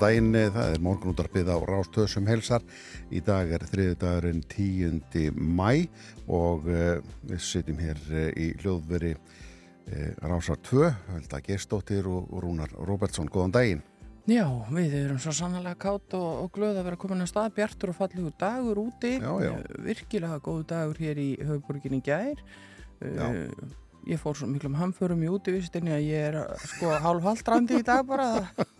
Góðan daginn, eh, það er morgunútarpið á Rástöðsum helsar. Í dag er þriðu dagurinn 10. mæ og uh, við sitjum hér uh, í hljóðveri Rásar 2, Velda Gerstóttir og, Rúnar Robertsson. Góðan daginn. Já, við erum svo sannlega kátt og, og glöð að vera komin að stað bjartur og fallegur dagur úti Já, já. Eh, virkilega góðu dagur hér í höfuborginni gær Já. Ég fór svo miklum hamförum í útivistinni að ég er sko hálf haldrandi í dag bara.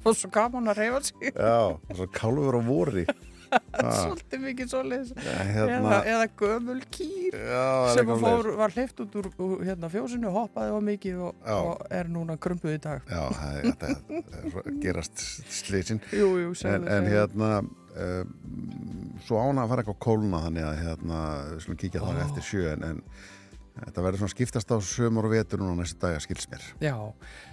Og svo gaman að reyfa sig. Já, svo kálfur á vori. Svolítið mikið svoleiðis. Hérna, eða, eða gömul kýr já, það sem fór, var hleyft út úr, hérna, fjósinu, hoppaði á mikið og, og er núna krumpuð í dag. Já, það er- þetta er gerast jú, En, en hérna, uh, svo ána að fara eitthvað kólna þannig að hérna, við skulum kíkja þar Ó. eftir sjö en, en þetta verður svona skiptast á sömur og vetur núna næstu dag að skils mér. Já,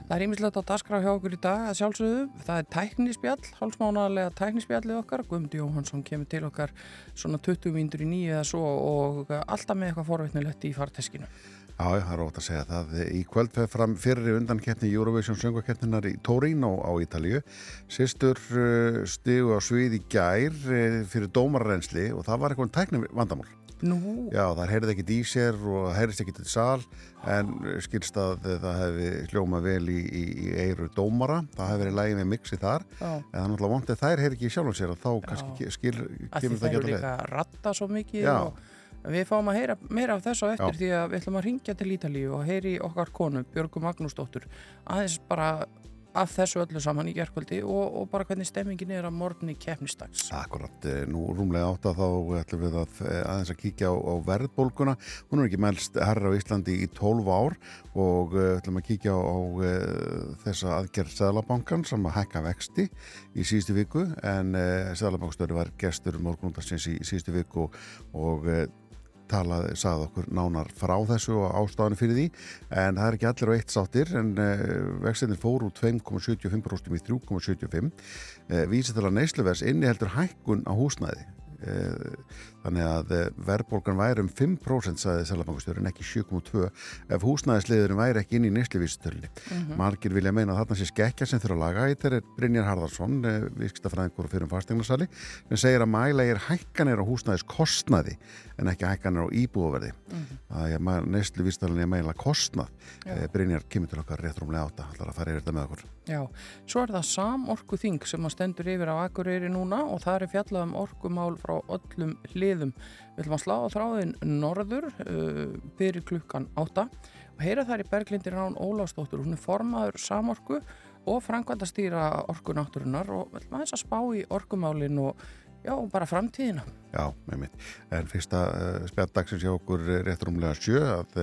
það er ímislegt á dagskrá hjá okkur í dag að sjálfsögðu. Það er tæknispjall, hálfsmánaðarlega tæknispjallið okkar. Guðmundi Jóhansson kemur til okkar svona 20 mínútur í nýju eða svo og alltaf með eitthvað forveitnilegt í farteskinu. Já, það er ótt að segja það. Í kvöld fyrir fram fyrir undankeppni Eurovision söngukeppninar í Torino á Ítalíu. Sýstur uh, stigu á svið í gær uh, fyrir dómarrensli og það var eitthvað tækni vandamál. Nú, Já, það heyrði ekkit í sér og það heyrðist ekkit til sal en skilst að það hefði hljóma vel í, í, í eiru dómara. Það hefði verið lægi með mixi þar já, en það er náttúrulega vondið þær heyri ekki í sjálfum sér og þá Já. kannski skil, að kemur það það ekki alveg. líka að ratta svo mikið við fáum að heyra meira af þessu á eftir Já. því að við ætlum að ringja til Ítalíu og heyri okkar konu, Björgu Magnúsdóttur, aðeins bara af þessu öllu saman í gerkvöldi og, og bara hvernig stemmingin er að morgunni keppnistags. Akkurat, eh, nú rúmlega átta þá ætlum við að eh, aðeins að kíkja á, á verðbólguna. Hún er ekki mælst herra á Íslandi í 12 ár og uh, ætlum að kíkja á, á þessa aðgerð Sæðalabankan sem að hækka vexti í síðustu viku en Sæðalabankastöru var gestur morgunúndarsins í síðustu viku og uh, talaði, sagði okkur nánar frá þessu og ástafanu fyrir því. En það er ekki allir á eitt sáttir en uh, vextinir fór úr 2,75% í 3,75 uh, vísið til að neysluvers inni heldur hækkun á húsnæði þannig að uh, verðbólgan væri um 5% sagði Sælabankastjórin ekki 7,2 ef húsnæðisliðurinn væri ekki inn í neysluvísitölunni. Margir vilja meina að þarna sé skekkja sem þurfa að laga þetta er Brynjar Harðarsson uh, viðskiptafræðingur fyrir um fasteignarsali sem segir að mæla er hækkanir á húsnæðiskostnaði en ekki hækkanir á íbúðverði það er neysluvísitölunni að meila kostnað. Uh, Brynjar kemur til okkar rétt rúmlega átta ætlar að fara yfir þetta með okkur Já, svo er það samorku þing sem að stendur yfir á Akureyri núna og það er fjallað um orkumál frá öllum hliðum. Við ætlum að slá á þráðin norður uh, fyrir klukkan átta og heyra þær í Berglindi Rán Ólafsdóttur. Hún er formaður samorku og framkvæmda stýra orku náttúrunar og við ætlum aðeins að spá í orkumálin og já, bara framtíðina. Já, með mitt. En fyrsta uh, spjalldagsins hjá okkur er rétt rúmlega sjö að,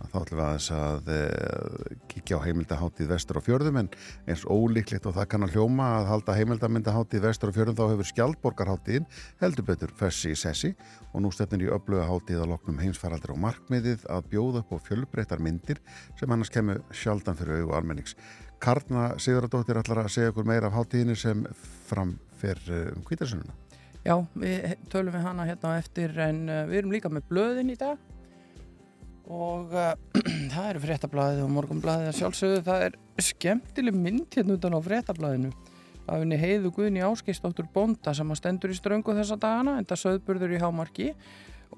að þá ætlum við aðeins að uh, kíkja á heimildaháttíð vestur á fjörðum en eins ólíklegt og það kann að hljóma að halda heimildamyndaháttíð vestur á fjörðum þá hefur skjaldborgarháttíðin heldur betur fessi í sessi og nú stefnir í öfluga háttíð að loknum heimsfaraldir og markmiðið að bjóða upp á fjölbreyttar myndir sem annars kemur sjaldan fyrir augu almennings. Karna Sigurðardóttir ætlar að segja okkur meira af háttíðinni sem framfer um kvítarsununa. Já, við tölum við hana hérna eftir en uh, við erum líka með blöðin í dag. Og uh, það eru fréttablaðið og morgunblaðið að sjálfsögðu. Það er skemmtileg mynd hérna utan á fréttablaðinu. Af henni heiðu Guðni Áskeistóttur Bonda sem að stendur í ströngu þessa dagana en það söðburður í hámarki.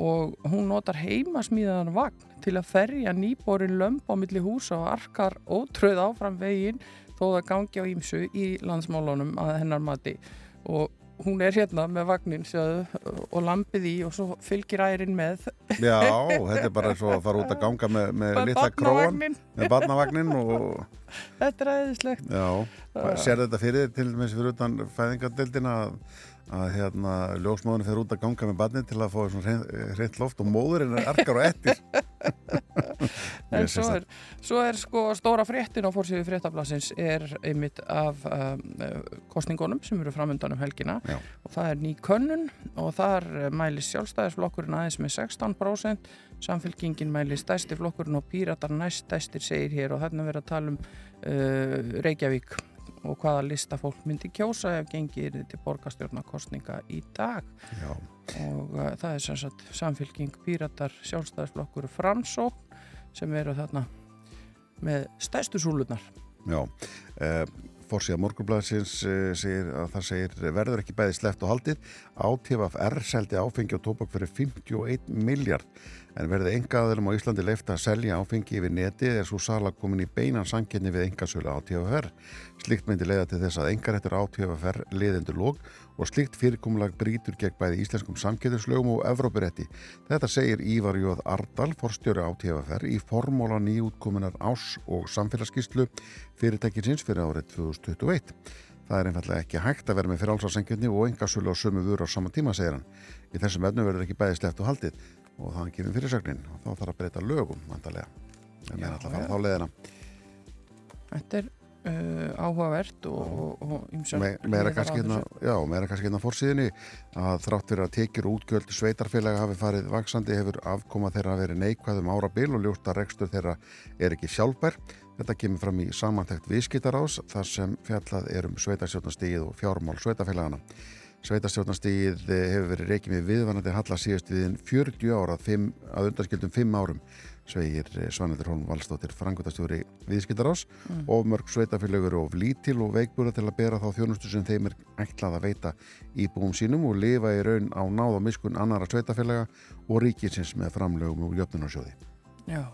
Og hún notar heimasmíðan vagn til að ferja nýborin lömp á milli húsa og arkar ótröð áfram veginn þó það gangi á ímsu í landsmálunum að hennar mati. Og hún er hérna með vagnin og lampið í og svo fylgir ærin með. Já, þetta er bara svo að fara út að ganga með, með Með litla króan. með barnavagnin og þetta er æðislegt. Já, sér þetta fyrir til dæmis fyrir utan fæðingadeildina að, að hérna ljósmóðurinn fyrir út að ganga með barnið til að fá svona hreint loft og móðurinn er erkar og ettir en svo er, svo er sko stóra fréttin á fórsíðu fréttablasins er einmitt af um, eh, kostningunum sem eru framöndan um helgina. Já. og það er ný könnun og þar eh, mælis sjálfstæðisflokkurinn aðeins með 16% samfélkingin mælis stærsti flokkurinn og píratar næst stærstir segir hér. Og þarna verið að tala um uh, Reykjavík og hvaða lista fólk myndi kjósa ef gengir til borgarstjórnarkostninga í dag. Já, og uh, það er sem sagt samfélking píratar sjálfstæðisflokkur framsókn sem eru þarna með stærstu súlunar já. Uh, Forsíða morgunblæðsins uh, segir að það segir verður ekki bæði sleppt og haldið átífaf R seldi áfengi og tóbak fyrir 51 miljard en verði engaðilum á Íslandi leifta að selja áfengi yfir neti er svo sala komin í beinan sanginni við engasölu átífafr. Slikt myndi leiða til þess að engarættur átífafr liðendur lók og slikt fyrirkomulag brýtur gegn bæði íslenskum samkettislögum og Evrópuretti. Þetta segir Ívar Jóð Ardal, forstjóri átífafr, í formóla nýjútkomunar ás og samfélagsskýslu fyrirtækinsins fyrir árið 2021. Það er einfallega ekki hægt að vera með fyrirálsarsengjörni og engasölu á sömu vöru á sama tíma, segir hann. Í þessum efnum verður ekki bæði sleppt og haldið og þannig gefum fyrirsögnin og þá þarf að breyta lögum vantarlega en Já, meðan alltaf fara já. þá leiðina þetta er uh, áhugavert og, og, og Me, meira kannski hérna, já, meira kannski hérna fórsíðinni að þrátt fyrir að tekjur útgjöld sveitarfélaga hafi farið vaksandi hefur afkoma þeirra verið neikvæðum árabil og ljóst að rekstur þeirra er ekki sjálfbær. Þetta kemur fram í samantækt viðskiptarás þar sem fjallað er um sveitarstjórnastíð og fjármál sveitarfélagana. Sveitarstjórnastíð hefur verið reikið með viðvanandi halla síðast viðin 40 ára að, að undanskildum 5 árum segir Svanendur Hólm Valstóttir frangutastjóri viðskiptarás Mm. og mörg sveitafélag eru of lítil og veikbúra til að bera þá þjónustu sem þeim er ætlað að veita íbúum sínum og lifa í raun á náð og miskun annara sveitafélaga og ríkisins með framlögum og jöfnunarsjóði. Já,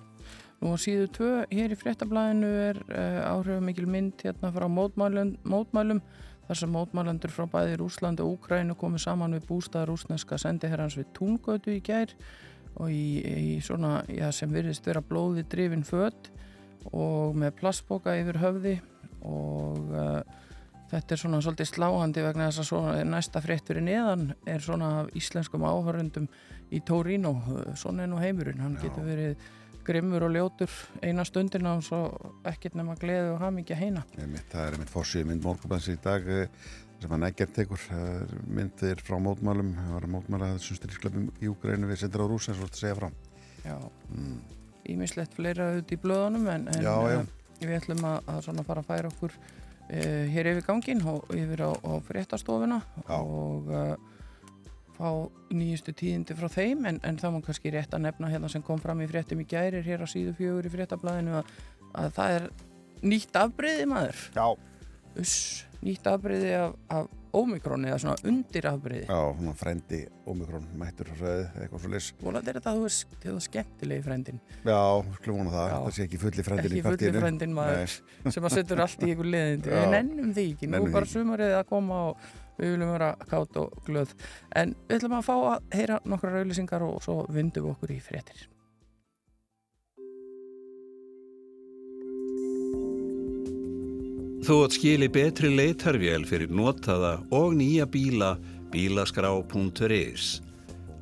nú á síðu tvö hér í fréttablaðinu er uh, áhrifamikil mynd hérna frá mótmælum, mótmælum þar sem mótmælendur frá bæði Rúsland og Úkrænu komið saman við bústaðar rúsneska sendiherrans við Túngötu í gær og í, í svona, já, sem virðist vera blóði drifin fött og með plastboka yfir höfði og uh, þetta er svona svolítið sláhandi vegna þess að svona næsta frétt fyrir neðan er svona af íslenskum áhörundum í Torino, svona er nú heimurinn. Hann Já. getur verið grimmur og ljótur eina stundina og svo ekkert nema gleði og hamingja heina það er einmitt fórsíð mynd morgunblæðs í dag sem að neggert tekur myndir frá mótmælum það var að mótmæla þessum styrklefum í Úgrænu við sendir á rús eins og þetta segja frá Já, mm. ímislegt fleira auðvitað í blöðunum en, en Já, já. eh, við ætlum að, að svona fara að færa okkur uh, hér yfir gangin og yfir á, á fréttastofuna Já. og uh, fá nýjustu tíðindi frá þeim en, en það má kannski rétt að nefna hérna sem kom fram í fréttum í gærir hér á síðu fjögur í fréttablaðinu að, að það er nýtt afbreyði maður Já, Uss, nýtt afbreyði af, af ómikroni eða svona undir afbreyði Já, hún frendi Omikron mættur ræði eitthvað svo leys Volandi er þetta að þú er, þú er skemmtilegi frendin Já, skulum vona það, Já. það sé ekki fulli frendin ekki fulli frendin maður sem að setja allt í ykkur leðindi við nennum því ekki, nú bara sumarið að koma og við viljum vera kátt og glöð. En við ætlum að fá að heyra nokkra rauðlýsingar og svo vindum við okkur í fréttir Þú átt skili betri leitarvél fyrir notaða og nýja bíla bílaskrá.is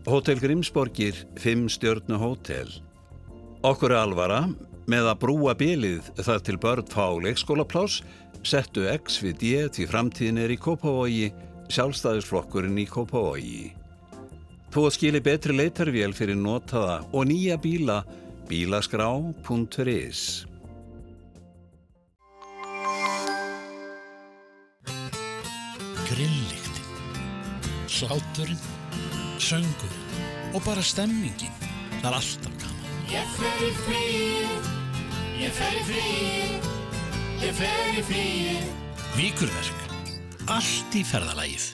Hótel Grimsborgir 5 stjörnu hótel. Okkur alvara með að brúa bílið þar til börn fá leikskólaplás settu X við D því framtíðin er í Kópavogi sjálfstæðisflokkurinn í Kópavogi. Þú átt skili betri leitarvél fyrir notaða og nýja bíla bílaskrá.is Grillíktin, hláturinn, söngurinn og bara stemmingin. Það er alltaf gaman. Ég fer í fríið, ég fer í fríið, ég fer í fríið. Víkurverk, allt í ferðalagið.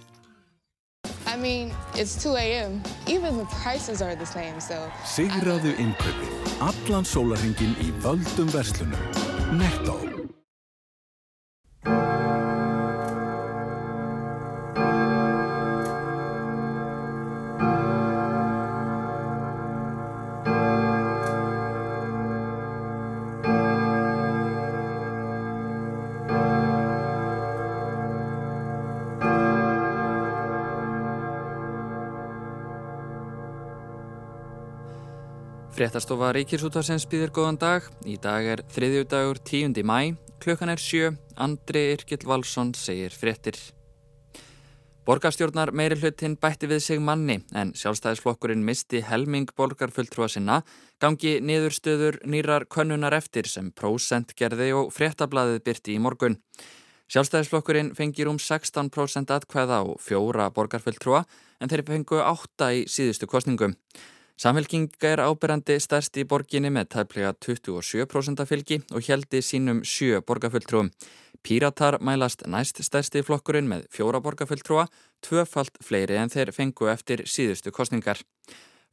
I mean, it's 2 a.m. Even the prices are the same, so. Sigraðu innkaupi. Allan sólarhingin í völdum verslunum. Netto. Fréttastofa Ríkirsútarsens býður góðan dag. Í dag er þriðjudagur 10. mæ. Klukkan er sjö. Andri Irkild Valsson segir fréttir. Borgarstjórnar meiri hlutin bætti við sig manni en sjálfstæðisflokkurinn misti helming borgarfulltrúa sinna gangi niðurstöður nýrar könnunar eftir sem prósent gerði og fréttablaðið byrti í morgun. Sjálfstæðisflokkurinn fengir um 16% atkvæða og fjóra borgarfulltrúa en þeir fengu átta í síðustu kostningum. Samfélking er ábyrrandi stærst í borginni með tæplega 27% fylgi og heldi sínum sjö borgarfulltrúum. Píratar mælast næst stærsti flokkurinn með fjóra borgarfulltrúa, tvöfalt fleiri en þeir fengu eftir síðustu kostningar.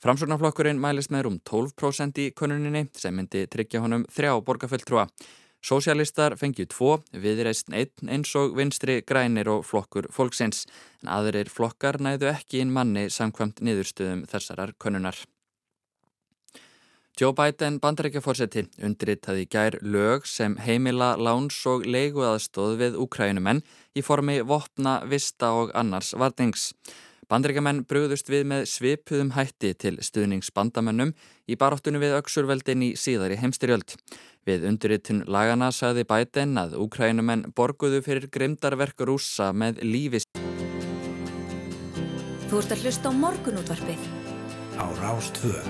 Framsóknarflokkurinn mælist með um 12% í konuninni sem myndi tryggja honum þrjá borgarfulltrúa. Sósialistar fengið tvo, viðreist einn eins og vinstri grænir og flokkur fólksins, en aðrir flokkar næðu ekki inn manni samkvæmt niðurstöðum þessarar konunar. Joe Biden bandarækjaforsetti undritaði gær lög sem heimila láns og leiguaðstóð við Ukrænumenn í formi vopna, vista og annars varnings. Bandarækjamenn brugðust við með svipuðum hætti til stuðningsbandamennum í baróttunum við öksurveldin í síðari heimstyrjöld. Við undirritun lagana sagði Biden að Ukrænumenn borguðu fyrir grimdarverk rúsa með lífi. Þú ert að hlusta á morgunútvarpið. Á Rástvö.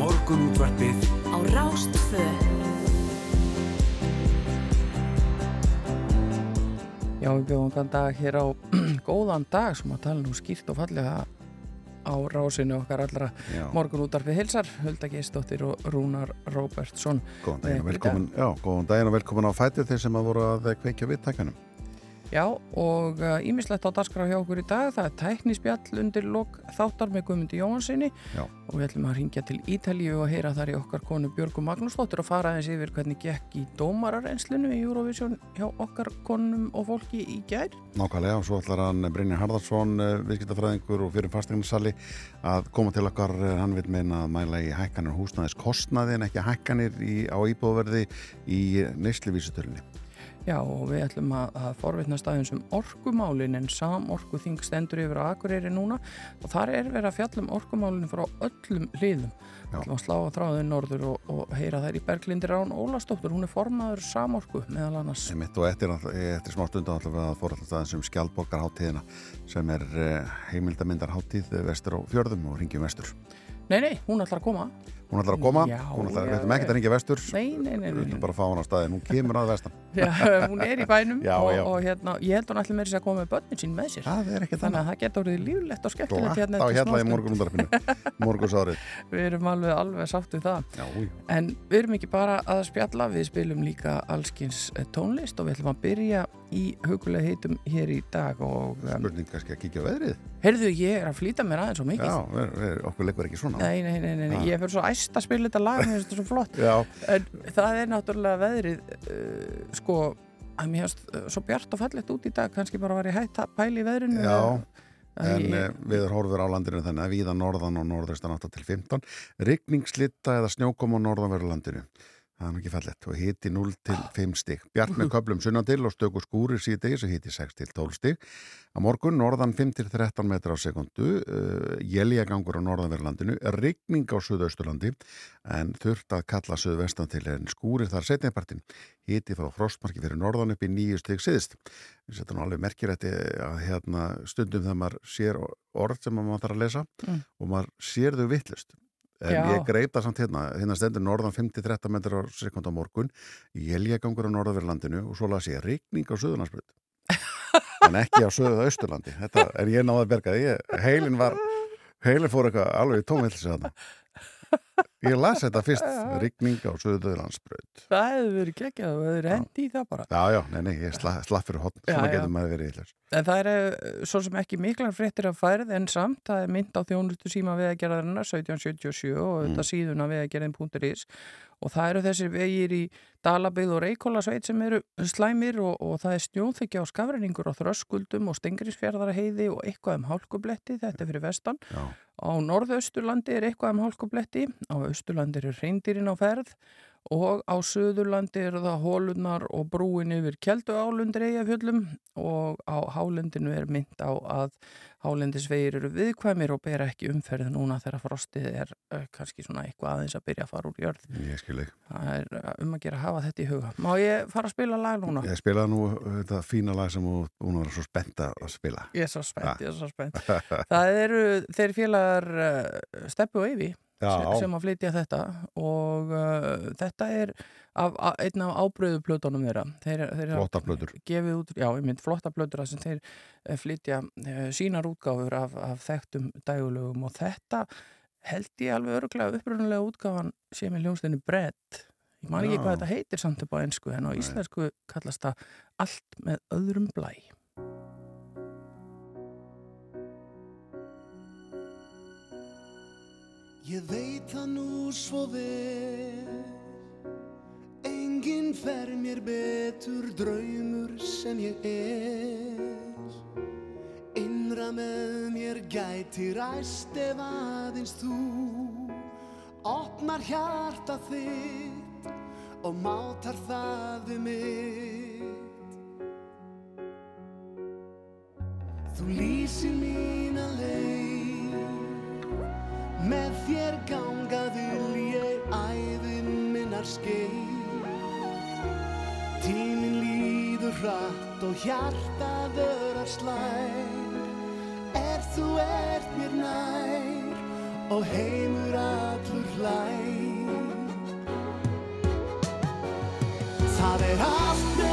Morgunútvarpið Á Rástfö. Já, við bjóðum þann dag hér á góðan dag sem að tala nú skýrt og fallega á rásinu okkar allra Já. morgun útarfið hilsar, Hulda Geistóttir og Rúnar Róbertsson. Góðan daginn og Með velkomin, já, góðan daginn og velkomin á fætið þeir sem að voru að kveikja viðtækjanum. Já, og ímislegt uh, á dagskrá hjá okkur í dag, það er tæknispjall undir lok þáttar með Guðmundi Jóhansinni Já. og við ætlum að ringja til Ítalíu og heyra þar í okkar konu Björgu Magnúsdóttir og fara aðeins yfir hvernig gekk í dómarareinslinu í Eurovision hjá okkar konum og fólki í gær. Nákvæmlega og svo ætlar hann Brynjar Harðarsson, viðskiptafræðingur og fyrir fastegnarsali að koma til okkar, eh, hann vil meina að mæla í hækkanir húsnæðis kostnaði en ekki hækkanir í, á íbúðverði í neysluvísutölunni. Já, og við ætlum að, að forvitna staðin sem orkumálin en samorku þing stendur yfir á Akureyri núna og þar er verið að fjalla um orkumálin frá öllum hliðum. Við ætlum að slá að þráðu norður og, og heyra þær í Berglindir Rán Ólastóttur, hún er formaður samorku meðal annars. Einmitt og eftir, eftir smá stundan ætlum við að alltaf staðin sem skjaldborgarháttíðina sem er eh, heimildamindarháttíð vestur á fjörðum og ringjum vestur. Nei, nei, hún ætlar að koma. Hún ætlar að koma, Já, hún ætlar, ætlum ekki að ringja vestur, Nei, nei, nei, við ætlum bara að fá hann á staðin, hún kemur að vestan. Já, hún er í bænum Já, og, og hérna, ég held hún ætli með þess að koma með börnin sín með sér. Það er ekki Þannig að það getur orðið líflegt og skemmtilegt Glatt hérna eftir hérna smástund. Við erum alveg, alveg sátt við það. En við erum ekki bara að spjalla, við spilum líka allskins eh, tónlist og við ætlum að byrja í hugulega heitum hér í dag og um, Spurning kannski að kíkja á veðrið. heyrðu ég er að flýta mér aðeins svo mikið. Æst að spila þetta lag, mér finnst þetta svo flott. Já, En það er náttúrulega veðrið, uh, sko, að mér finnst uh, svo bjart og fallegt út í dag, kannski bara var ég hægt að pæla í veðrinu. já, en ég- ég... við erum horfur á landinu þannig að víða norðan og norðaustan 8 til 15. Rigningslitta eða snjókom á norðanverðu landinu. Það er ekki fallett og hiti 0 til 5 stig. Bjart með köplum sunnan til og stöku skúrir síðdegis og hiti 6 til 12 stig. Á morgun norðan 5 til 13 metra á sekundu, uh, jæljagangur á norðanverðu landinu, rigning á suðausturlandi en þurft að kalla suðvestan til en skúrir þar setniðpartin. Hiti frá frostmarki fyrir norðan upp í 9 stig siðist. Þetta er nú alveg merkilegt að hérna, stundum þegar maður sér orð sem maður þarf að lesa Mm. og maður sér þau vittlust. En Já. ég greip það samt hérna, hérna stendur norðan 5-13 metrar sekund á morgun, jæljagangur á norðaverlandinu og svo las ég rigning á söðunarsbröð. en ekki á söðu austurlandi. Þetta er ég náða að berga því. Ég- Heilin var, heilin fór eitthvað alveg í tómvillsi þarna. Ég las þetta fyrst, rigning á söðunarsbröð. Það hefur verið geggjað og hefur hendi í það bara. Já, já, nei, nei, ég sla, slapp fyrir hotn, svona já. getur maður verið eitthvað. En það er eh, svo sem ekki miklar fréttir af færð en samt, það er mynd á þjónustu síma veðagerðarinnar 1777 og Mm. þetta síðuna veðagerðin.is og það eru þessir vegir í Dalabið og Reykjólasveit sem eru slæmir og, og það er snjóþykja á skafreiningur á þröskuldum og stengrisfjörðarheiði og eitthvað um hálkubletti, þetta er fyrir vestan. Já. Á norðausturlandi er eitthvað um hálkubletti á Austurlandi eru reyndirinn á ferð og á Suðurlandi eru það hólunar og brúin yfir keldu álundir eigafjöllum og á hálendinu er mynd á að hálendisvegir eru viðkvæmir og ber ekki umferð núna þegar frostið er uh, kannski svona eitthvað aðeins að byrja að fara úr jörð. Ég skil ekki. Það er uh, um að gera að hafa þetta í huga. Má ég fara að spila lag núna? Ég spilaði nú þetta fína lag sem hún var svo spennt að spila. Ég er svo spennt, ég er svo spennt. Það eru þeir félagar Steppi og Eyvi Já. sem, að flytja þetta og uh, þetta er af, af, einn af ábröðuplötunum þeirra. Þeir, þeir hafa Flottar plötur. út, já, mynd flotta plötur sem þeir uh, flytja uh, sínar útgáfur af, af þekktum dægulögum og þetta held ég alveg örglega upprunalega útgáfan sem er hljómsdeinni brett. Ég man ekki hvað þetta heitir samt upp á ennsku en á íslensku kallast það allt með öðrum blæ. Ég veit það nú svo vel. Enginn fer mér betur draumur sem ég er. Innra með mér gæti ræst ef aðeins þú Opnar hjarta þitt og mátar það við mitt. Þú lýsir leið Með þér ganga vil ég æðin minnar skeið. Tíminn líður hratt og hjartað örar slær Er þú ert mér nær og heimur allur hlær Það er allt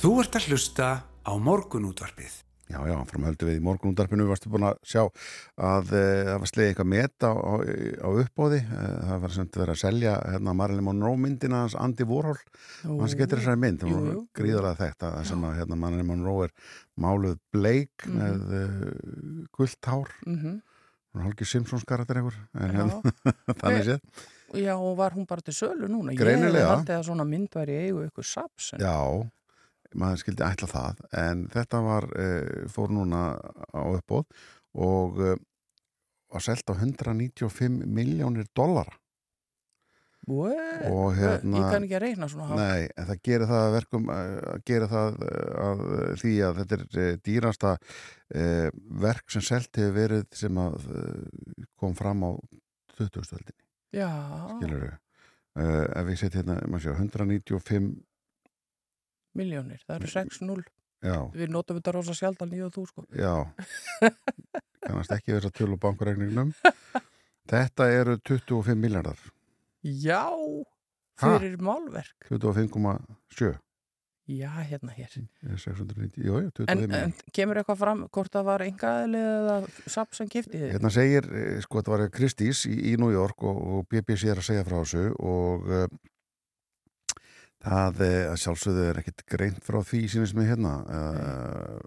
Þú ert að hlusta á morgunútvarpið. Já, já, fram höldu við í morgunúndarpinu varstu búin að sjá að e, það var slegið eitthvað met á, á, á uppbóði e, það var semt verið að selja hérna Marilyn Monroe myndina hans Andy Warhol hans getur þessari mynd, það var gríðarlega þetta sem að hérna Marilyn Monroe er máluð bleik Mhm. með e, gullt hár Mm Halgi Simpsons karakter Já. hérna, þannig séð Já, og var hún bara til sölu núna? Greinilega. Ég haldið að svona mynd var í eigu ykkur saps. en- Já, maður skildi ætla það en þetta var, e, fór núna á uppbóð og e, var selt á 195 miljónir dollara? Og hérna- Ég kann ekki að reyna svona. Nei, en það gerir það að verkum að gera það að því að þetta er dýrasta verk sem selt hefur verið sem að kom fram á 2000-öldinni. Já, skilur við ef við setjum hérna, maður sjá, 195 miljónir, það eru 6-0 já, Við notum þetta rosa sjaldan í og þú sko. Já. Kannast ekki þess að tölu bankureikningnum þetta eru 25 miljardar Já, Ha? fyrir málverk. 25,7 Já, hérna hér. Er 690, jú, jú, 25 En, en kemur eitthvað fram hvort það var engaðileg eða sapp sem kipti þig? Hérna segir, eh, sko, þetta var Kristís í, í New York og, og BBC er að segja frá þessu og uh, það eh, að sjálfsögðu er ekkit greint frá því sínist mig hérna uh,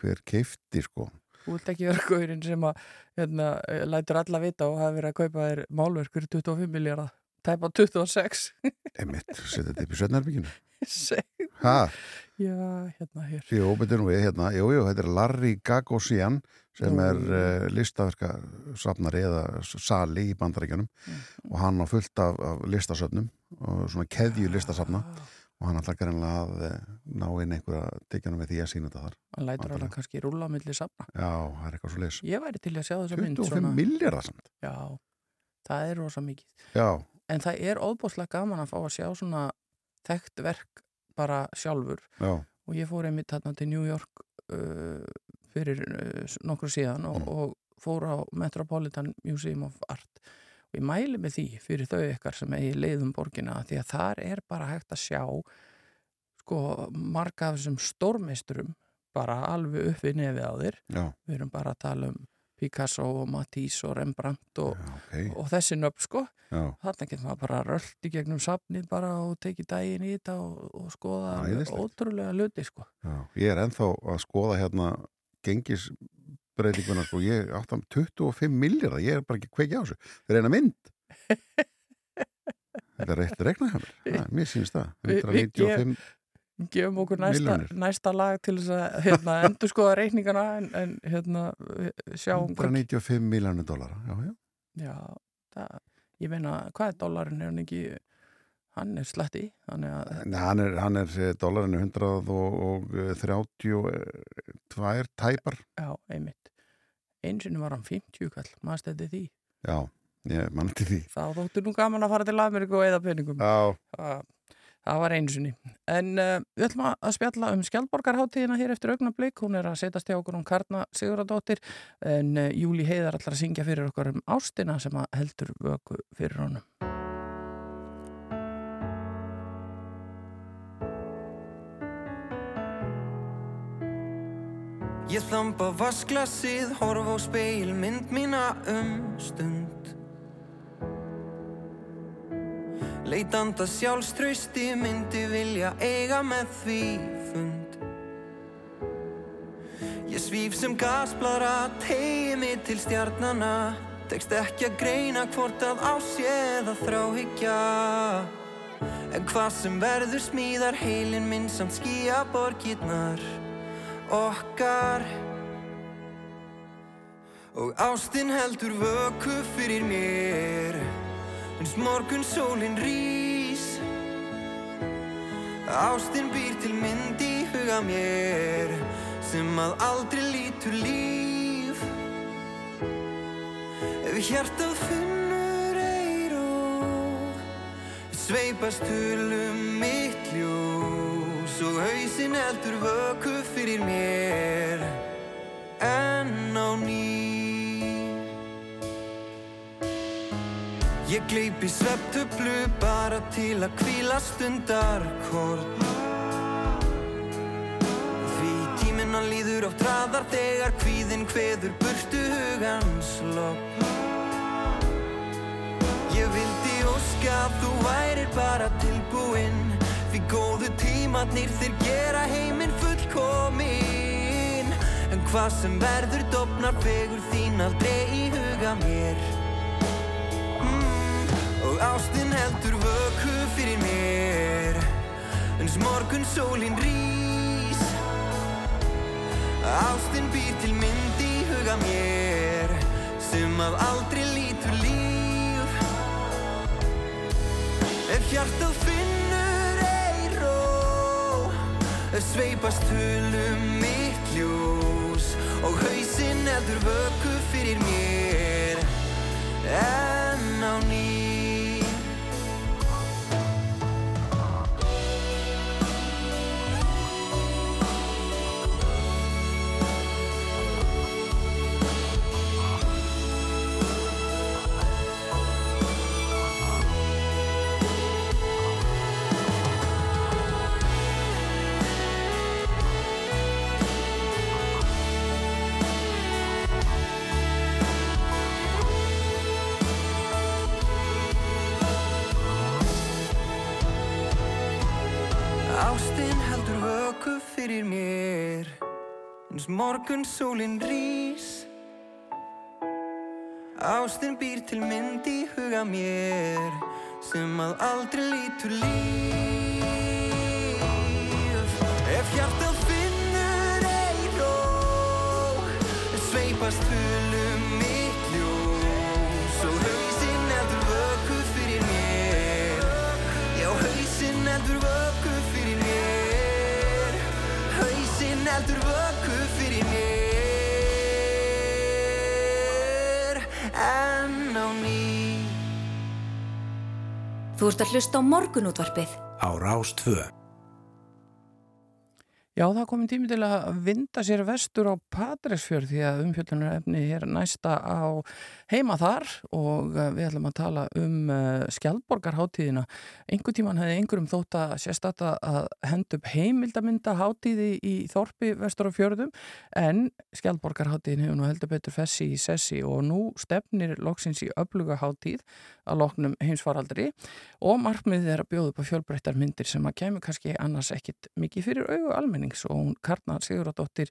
hver keifti, sko. Þú vilt ekki vera gaurinn sem að hérna, eh, lætur alla vita og hafa verið að kaupa þér málverk fyrir 25 miljardar tæpa 26 Einmitt, setja þetta upp í Sveinarbygginu. Seg- Ha, Já, hérna hér. Jú, betur nú við, hérna, jú, jú, þetta er Larry Gagosian sem Nú. er uh, listaverka safnari eða sali í bandaríkjunum og hann á fullt af, af listasöfnum og svona keðju listasafna og hann ætlar greinlega að eh, ná inn einhverja tekjunum við því að sína þetta þar. Hann lætur alveg kannski rúla á milli safna Já, það er eitthvað svo leys. Ég væri til að sjá þessa mynd 25 miljardar samt. Já, það er rosa mikið Já, En það er óbúslega gaman að fá að sjá svona þekkt verk bara sjálfur já, og ég fór einmitt þarna til New York uh, fyrir uh, nokkru síðan og, Mm. og fór á Metropolitan Museum of Art ég mæli með því fyrir þau ykkar sem eigi leiðum borgina því að þar er bara hægt að sjá sko marga af þessum stórmeisturum bara alveg upp við nefið á þér. Já, við erum bara að tala um Picasso og Matisse og Rembrandt og, já, ok, og þessi nöfn sko. Já, þarna getur maður bara rölt í gegnum safnið bara og tekið daginn í þetta og, og skoða Æðislegt. ótrúlega hluti sko. Já. Ég er ennþá að skoða hérna gengisbreytinguna, sko, ég átt að 25 miljardar, ég er bara ekki kveikja á þessu. Það er eina mynd. Þetta er eitt reikna hjá mér. Sýnst það. Vi- vi- 195, gefum okkur næsta, næsta lag til þess að hérna, endur skoða reikningana en, en hérna, sjáum hvað 195 miljónu dólara. Já, já. já, það, ég meina hvað er dólarin er hann ekki hann er sletti að Nei, hann er, hann er dólarinu 132 tæpar. já, einmitt einu sinni var hann 50 kall, maður stætti því? Já, ég mann til því. þá þóttu nú gaman að fara til Ameríku og eða peningum. Já, það, það var einu sinni. En uh, við ætlum að- spjalla um skjaldborgarháttíðina hér eftir augnablik, hún er að setjast hjá okkur um Karna Siguradóttir en uh, Júli Heiðar ætlar að syngja fyrir okkur um ástina sem að heldur vöku fyrir honum Ég þamba vasklasið, horf á speil, mynd mína um stund. Leitanda sjálfstrausti myndi vilja eiga með því fund. Ég svíf sem gasblara, tegi mig til stjarnana Tekst ekki að greina hvort að ásé eða þráhyggja. En hvað sem verður smíðar heilin minn samt skýja borgirnar okkar. Og ástin heldur vöku fyrir mér Uns morgun sólin rís. Ástin býr til mynd í huga mér Sem að aldrei lítur líf. Ef hjartað finnur eiró Sveipast hulum mitt ljós Og hausinn heldur vöku fyrir mér. En á ný. Ég gleipi svepptöflu bara til að kvíla stundarkorn. Því tíminn hann líður á traðar þegar kvíðinn kveður burtu hugans lopp Ég vildi óska að þú værir bara tilbúinn Því góðu tímatnir þeir gera heiminn fullkominn. En hvað sem verður dopnar fegur þín aldrei í huga mér. Mm, Og ástin heldur vöku fyrir mér. Uns morgun sólin rís. Ástin býr til mynd í huga mér Sem að aldrei lítur líf. Ef hjartað eiró Sveipast hulum mitt ljós Og hausinn heldur vöku fyrir mér. En á ný fyrir mér. Eins morgun sólinn rís. Ástin býr til mynd í huga mér sem að aldrei lítur líf. Ef hjartað finnur ein ró sveipast hulum mitt ljós. Og hausinn heldur vöku fyrir mér. Já, hausinn heldur vöku heldur vöku fyrir mér En á ný Þú ert að hlusta á morgunútvarpið. á Rástvö. Já, það komin tími til að vinda sér vestur á Patræsfjörð því að umfjöldunarefni er næsta á heima þar og eh, við ætlum að tala um uh, skjaldborgarháttíðina. Engu tíman hefði einhverjum þótt að sérstata að henda upp heimildamynda háttíði í Þorpi vestur á fjörðum en skjaldborgarháttíðin hefur nú heldur betur fessi í sessi og nú stefnir loksins í öfluga háttíð að loknum heimsfaraldri og markmiðið er að bjóða upp á fjölbreyttar myndir sem að kemur kannski annars ekkit mikið fyrir augu almennings og hún Karna Siguradóttir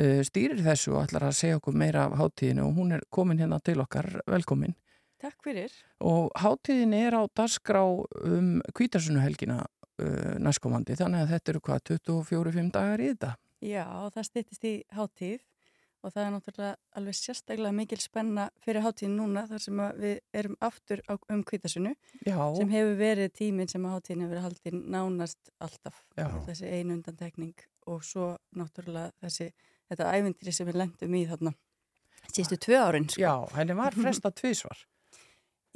uh, stýrir þessu og ætlar að segja okkur meira af hátíðinu og hún er komin hérna til okkar. Velkomin. Takk fyrir. og hátíðin er á dagskrá um kvítarsunuhelgina uh, næstkomandi þannig að þetta eru hvað 24-5 dagar í þetta? Já, það styttist í hátíð og það er náttúrulega alveg sérstaklega mikil spenna fyrir hátíðin núna þar sem við erum aftur á, um kvítasunu Já. sem hefur verið tíminn sem að hátíðin hefur verið haldið nánast alltaf Já. þessi einu undantekning og svo náttúrulega þessi þetta ævindri sem við lendum í þarna síðustu tvö árin sko. Já, henni var fresta tvísvar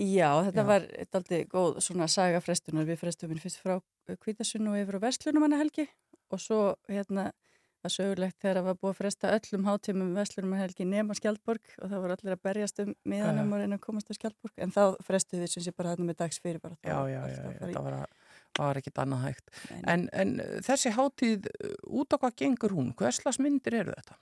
Já, þetta Já. var aldrei góð svona saga frestunar við frestum minn fyrst frá kvítasunu og yfir á Vestlunum hann helgi og svo hérna var sögulegt þegar það var búið að fresta öllum hátímum Vestlunum hann helgi nema Skjaldborg og það voru allir að berjast um miðanum og reyna að komast á Skjaldborg en þá frestuðu við sem sé bara þarna með dags fyrir bara Já, já, já, þetta var, var ekkit annað hægt en, en þessi hátíð uh, út á hvað gengur hún? Hverslas myndir eru þetta?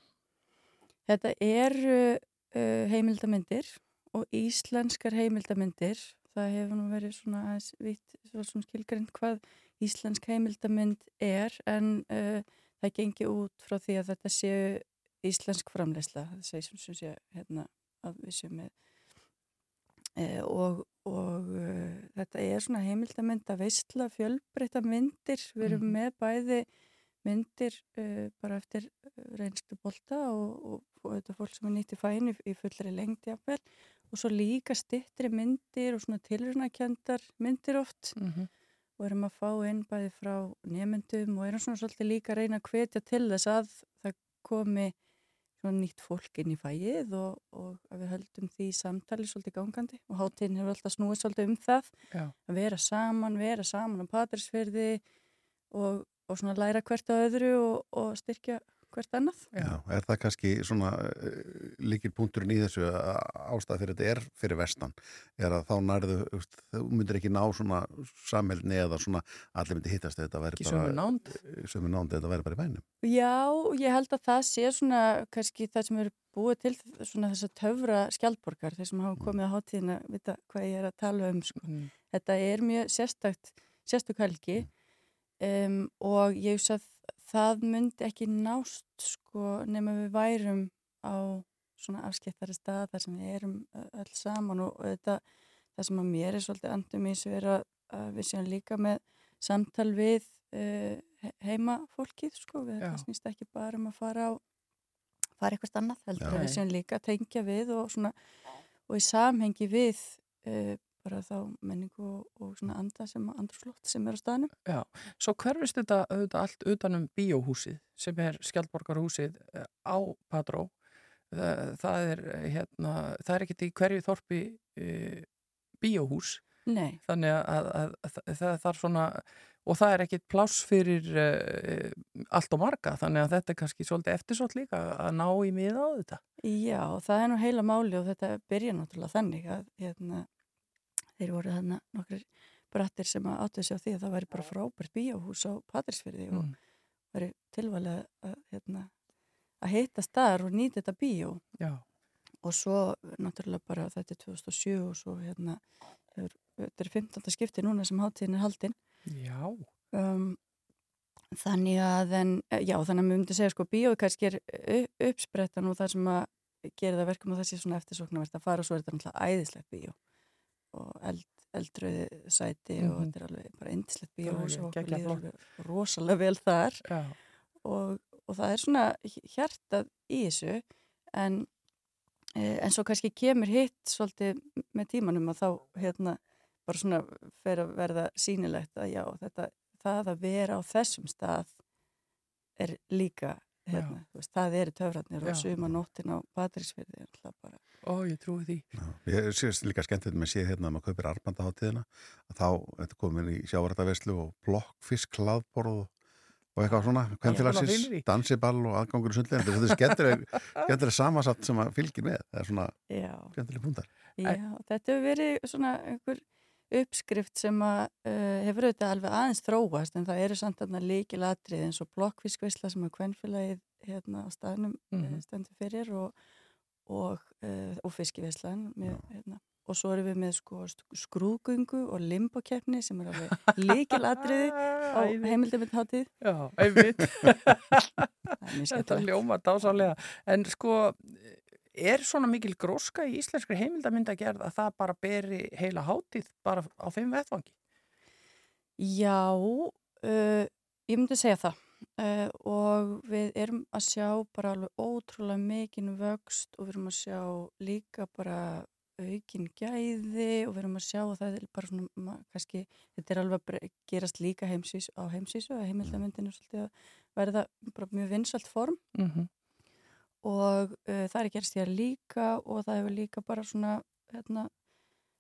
Þetta eru uh, heimildamindir og íslenskar heimildamindir. Það hefur nú verið svona, aðeins vitt, svona skilgrind hvað íslensk heimildamind er en uh, það gengi út frá því að þetta séu íslensk framleysla. Það segir sem, sé hérna, að við séum með uh, og, og uh, þetta er svona heimildamind að veistla fjölbreyta myndir. Við erum Mhm. með bæði myndir uh, bara eftir reynslu bolta og, og, og þetta fólk sem er nýtt í fæinu í fullri lengd jafnvel og svo líka stittri myndir og svona tilrunakjöndar myndir oft Mhm. Og erum að fá inn bæði frá nefndum og erum svona svolítið líka að reyna að hvetja til þess að það komi nýtt fólk inn í fæið og, og að við höldum því samtali svolítið gangandi og hátíðin hefur alltaf snúið svolítið um það Já. að vera saman, vera saman á Patrísfyrði og, og svona læra hvert að öðru og, og styrkja hvert annað. Já, er það kannski svona líkil punkturinn í þessu að ástæða fyrir þetta er fyrir vestan er að þá nærðu, þú myndir ekki ná svona sammeldni eða svona allir myndi hittast þetta væri Ekki bara sömu nánd? eða þetta væri bara í bænum Já, ég held að það sé svona kannski það sem eru búið til svona þess að töfra skjaldborgar þeir sem hafa komið á hátíðin að vita hvað ég er að tala um sko. Þetta er mjög sérstakt sérstök helgi um, og ég veist að það myndi ekki nást sko nema við værum á svona afskiptari stað þar sem við erum öll saman. Og þetta það sem að mér er svolítið andum í þessu er að, að við séum líka með samtal við uh, heima fólkið sko, við snýst ekki bara um að fara á fara eitthvað annað, heldur við séum líka að tengja við og svona og í samhengi við uh, bara þá menningu og, og svona anda sem andrúslótt sem er á staðnum. Já, svo hverfist þetta auðvitað allt utanum bíóhúsið sem er Skjaldborgarhúsið eh, á Padró það, það er eh, hérna, það er ekkert í hverju þorpi e, bíóhús. Nei. þannig að, að, að, að það þarf svona og það er ekkert pláss fyrir e, allt og marga þannig að þetta er kannski svolítið eftirsótt líka að ná í miða á þetta. Já, það er nú heila máli og þetta byrja náttúrulega þannig að hérna, þeir voru þarna nokkrir brattir sem áttu sig á því að það væri bara frábært bíóhús á Patrísfyrði og Mm. væri tilvalið að, hérna, að heita staðar og nýta þetta bíó Já. og svo náttúrulega bara þetta er 2007 og svo hérna hefur, þetta er 15. skipti núna sem hátíðin er haldin Já. um, þannig að en, já, þannig að við myndum segja sko bíói kannski er uppsprettan og það sem að gera það verkum og það sé svona eftirsóknarvert að fara og svo er þetta náttúrulega æðislegt bíó og eld, eldröði sæti og Mhm. þetta er alveg bara eindislegt bíó Alveg og okkur líður rosalega vel þar. Og, og það er svona hjartað í þessu en, eh, en svo kannski kemur hitt svolítið með tímanum að þá hérna bara svona fer að verða sýnilegt að já, þetta, það að vera á þessum stað er líka hérna, veist, það eru töfratnir og Já. suma nóttin á er bara Ó, ég trúi því. Ég sést líka skemmtilegt með séð hérna að maður kaupir armbandaháttíðina að þá þetta komin í sjávarðaveslu og blokkfisk, hlaðborð og, og eitthvað svona, því. dansiball og aðgangur í sundlegin þetta er skemmtileg, skemmtileg samasatt sem að fylgir með, það er svona Já. skemmtileg púntar. Já, þetta hefur verið svona einhver uppskrift sem að uh, hefur auðvitað alveg aðeins þróast en það eru samt þarna líkilatrið eins og blokkfiskvisla sem er kvenfélagið hérna á staðnum mm Mhm. stendur fyrir og, og, uh, og fiskivislan með, hérna. og svo erum við með sko skrúðgöngu og limbokeppni sem er alveg líkilatriði á Æði. heimildamitt Já, einmitt. Þetta ljóma dásálega. En sko, er svona mikil gróska í íslenskri heimildamyndagerð að það bara beri heila hátíð bara á þeim vettvangi? Já, uh, ég myndi segja það uh, og við erum að sjá bara alveg ótrúlega mikinn vöxt og við erum að sjá líka bara aukin gæði og við erum að sjá að það er bara svona, kannski, þetta er alveg að gerast líka heimsís, á heimsísu að heimildamyndinu svolítið að verða bara mjög vinsalt form Mm -hmm. Og uh, það er gerst hér líka og það hefur líka bara svona hérna,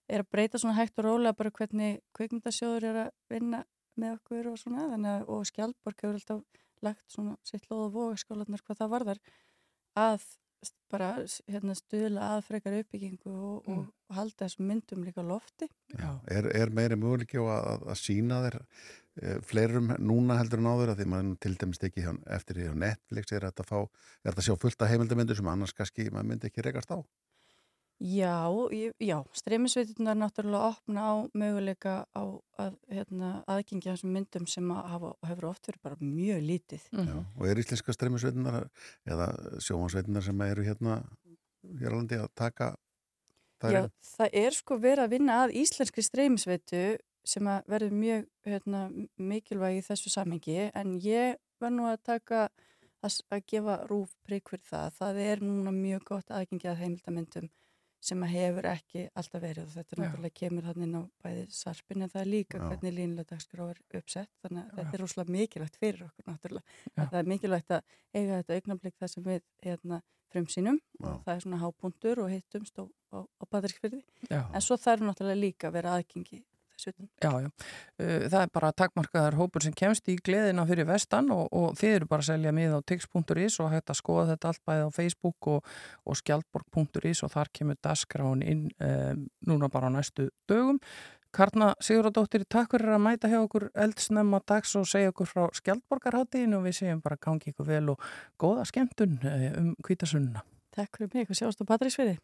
er að breyta svona hægt og rólega bara hvernig kvikmyndasjóður er að vinna með okkur og svona þannig að, og Skjaldborg hefur alltaf lagt svona sitt loð og vogaskálanar hvað það varðar að bara hérna, stuðla að frekar uppbyggingu og, Mm. og, og halda þessum myndum líka lofti Já. Er, er meiri möguleiki á að, að, að sína þér fleirum núna heldur en áður að því maður til dæmis ekki hjá, eftir því á Netflix er þetta að fá, er þetta að sjá fullt af heimildamindur sem annars kannski maður myndi ekki rekast á Já, ég- já, streymisveitunar náttúrulega opna á möguleika á að, hérna, aðgengja þessum myndum sem að hafa, hefur oft verið bara mjög lítið. Já, og er íslenska streymisveitunar eða sjóhansveitunar sem eru hérna hér landi að taka þær Já, inn? það er sko verið að vinna að íslenskri streymisveitu sem að verður mjög hérna, mikilvæg í þessu samhengi en ég var nú að taka að, að gefa rúf prigg fyrir það. Það er núna mjög gott aðgengi að heimildamyndum sem að hefur ekki alltaf verið og þetta er náttúrulega kemur hann inn á bæði sarpin en það er líka Já. hvernig línulega dagskrá er uppsett þannig að Já. þetta er rosalega mikilvægt fyrir okkur náttúrulega. Það er mikilvægt að eiga þetta augnablik þar sem við hérna, frumsýnum og það er svona hápuntur og hittumst á, á Patrísfyrði Já. en svo þarf náttúrulega líka að vera aðgengi utan. Já, já. Það er bara takmarkaðar hópur sem kemst í gleðina fyrir vestan og, og þið eru bara að selja mið á tix.is og hægt að skoða þetta allt bæði á Facebook og, og skjaldborg.is og þar kemur dagskráin inn um, núna bara á næstu dögum. Karna Siguradóttir, takk fyrir að mæta hjá okkur eldsnemma dags og segja okkur frá skjaldborgarháttíðinu og við segjum bara gangi ykkur vel og góða skemmtun eh, um kvítasunna. Takk fyrir mig og sjáumst á Patrísfyrði.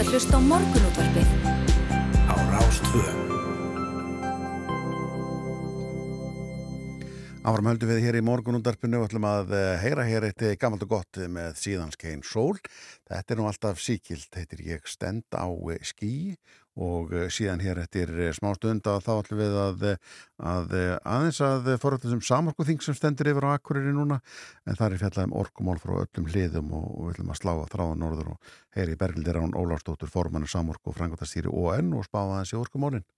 Ert að hlusta á morgunútvarpið. á Rástvö Áfram höldum við hér í morgunundarpinu og ætlum að eh, heyra hér eitt gammalt og gott með síðanskein sól. Þetta er nú alltaf síkild, heitir ég stend á eh, skí og eh, síðan hér eftir eh, smá stund að þá ætlum við að, eh, að eh, aðeins að fóra þessum samorkuþing sem stendur yfir á Akureyri núna en það er fjallað um orkumál frá öllum hliðum og, og við ætlum að slá að þráða norður og heyri Bergildir Rán Ólarsdóttur formannu samorku og frangotastýri ON og spáða í orkumálinn.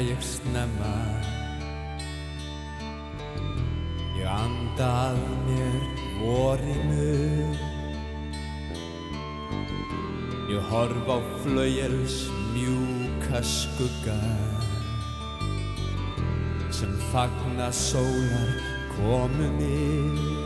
Ég snemma. Ég anda að mér vorinu. Ég horf á flauels mjúka skugga sem fagna sólar komunni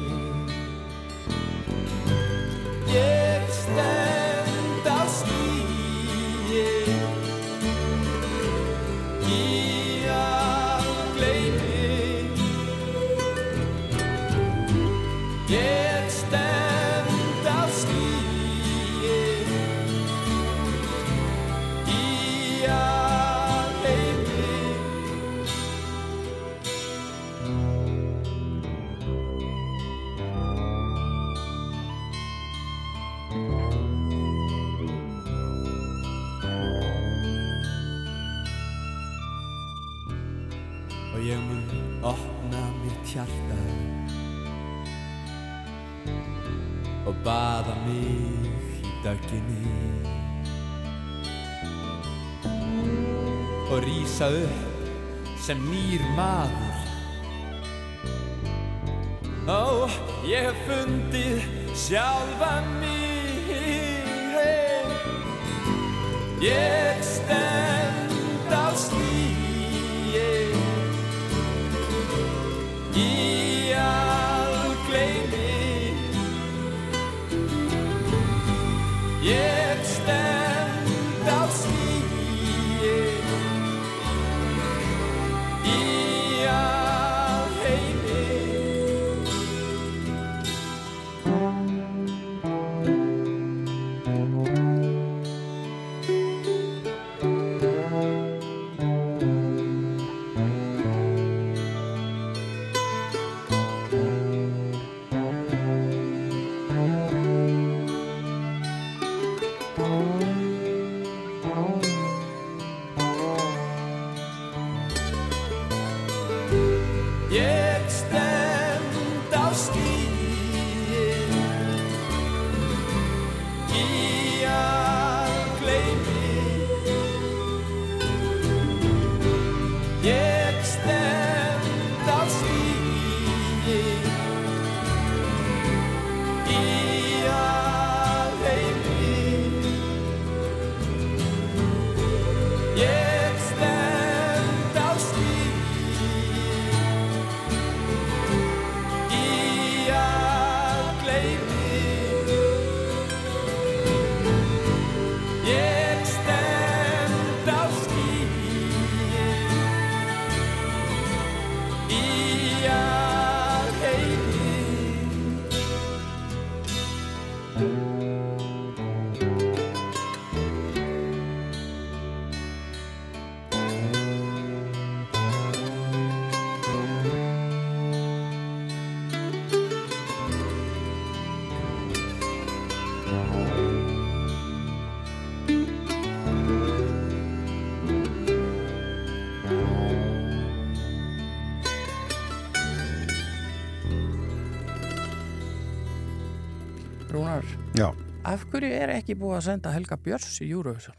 Rúnar, Já, af hverju er ekki búið að senda Helga Björns í Eurovision?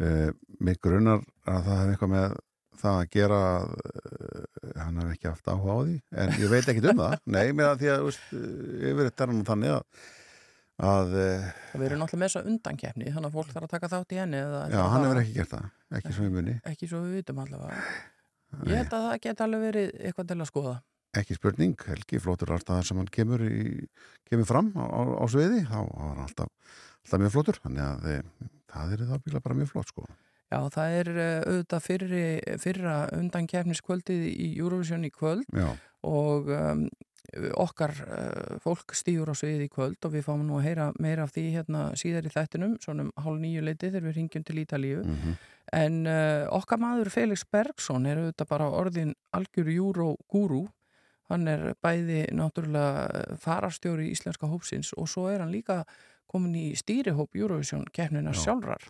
uh, mig grunar að það hef eitthvað með það að gera að, uh, hann hef ekki haft áhuga á því en ég veit ekkit um það nei, með að því að veist, yfir þetta er hann þannig að, að uh, Við erum náttúrulega með þessa undankeppni þannig að fólk þarf að taka þátt í henni já, hann hefur ekki gert það, ekki svo í muni ekki svo við vitum allavega. Ég held að það geti alveg verið eitthvað til að skoða. Ekki spurning, Helgi flottur alltaf þar sem hann kemur, í, kemur fram á, á, sviði, þá var hann alltaf, alltaf mjög flottur, þannig að e, það er það bíla bara mjög flott sko. Já, það er uh, auðvitað fyrri, fyrra undankeppniskvöldið í Eurovision í kvöld. Já. og um, okkar uh, fólk stýur á sviðið í kvöld og við fáum nú að heyra meira af því hérna síðar í þættinum, svona um hálf nýju leiti þegar við ringjum til Ítalíu Mhm. en uh, okkar maður Felix Bergson er auðvitað bara orðin algjör júró-gúrú hann er bæði náttúrulega farastjóri íslenska hópsins og svo er hann líka komin í stýrihóp Eurovision keppnina Já. sjálfrar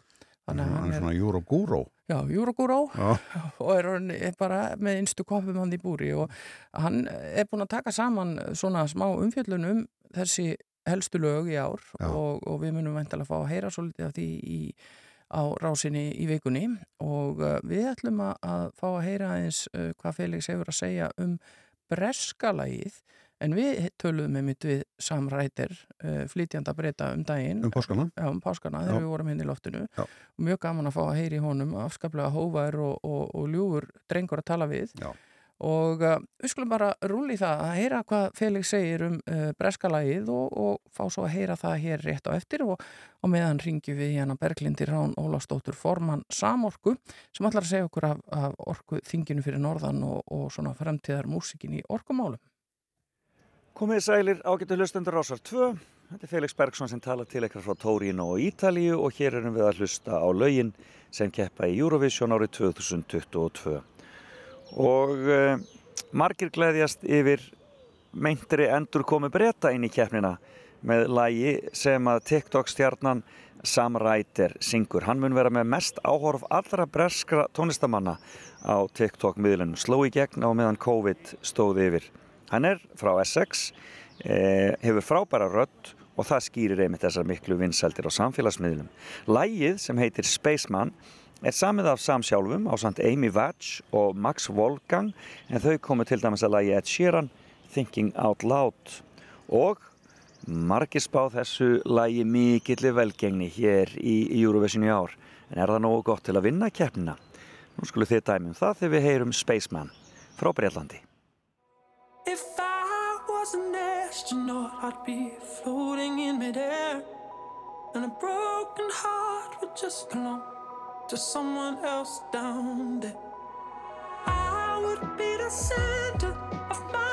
þannig að hann er svona júró-gúró Já, Júragúró Já. og er, er bara með einstu koppum hann í búri. Og hann er búin að taka saman svona smá umfjöllun um þessi helstu lög í ár. Og, og við munum væntalega fá að heyra svolítið af því í, á rásinni í vikunni. Og uh, við ætlum að, að fá að heyra eins uh, hvað Felix hefur að segja um breskalagið en við töluðum með mitt við Sam Ræter, uh, flytjanda breyta um daginn. Um páskana? Já, um páskana, þegar við vorum henni í loftinu. Já. Og mjög gaman að fá að heyri honum, afskaplega hóvar og, og, og ljúfur drengur að tala við. Já. og uh, við skulum bara rúli það að heyra hvað Felix segir um uh, breskalægið og, og fá svo að heyra það hér rétt á eftir og, og meðan ringjum við hérna Berglindi Rán Ólafstóttur Formann Samorku sem ætlar að segja okkur af, af orku þinginu fyrir norðan og, og svona fremtíðar músikin í orkumálum. Komið sælir ágættu hlustendur Rásar 2. Þetta er Felix Bergsson sem tala til ekkert frá Tórino og Ítalíu og hér erum við að hlusta á laugin sem keppa í Eurovision árið 2022 og uh, margir gleðjast yfir meintri endur komi breyta inn í keppnina með lægi sem að TikTok stjarnan Sam Ryder syngur. Hann mun vera með mest áhorf allra breskra tónlistamanna á TikTok miðlunum sló í gegn á meðan COVID stóði yfir. Hann er frá Essex, eh, hefur frábæra rödd og það skýrir einmitt þessar miklu vinsældir á samfélagsmiðlum. Lægið sem heitir Spaceman er samið af Sam sjálfum á samt Amy Vatch og Max Wolfgang en þau komu til dæmis að lægi Ed Sheeran Thinking Out Loud og margir spá þessu lægi mikillir velgengni hér í Eurovision í ár en er það nógu gott til að vinna keppnina? Nú skulum þið dæmi um það þegar við heyrum Spaceman frá Breitlandi If I was an astronaut, I'd be floating in midair. And a broken heart would just belong to someone else down there. I would be the center of my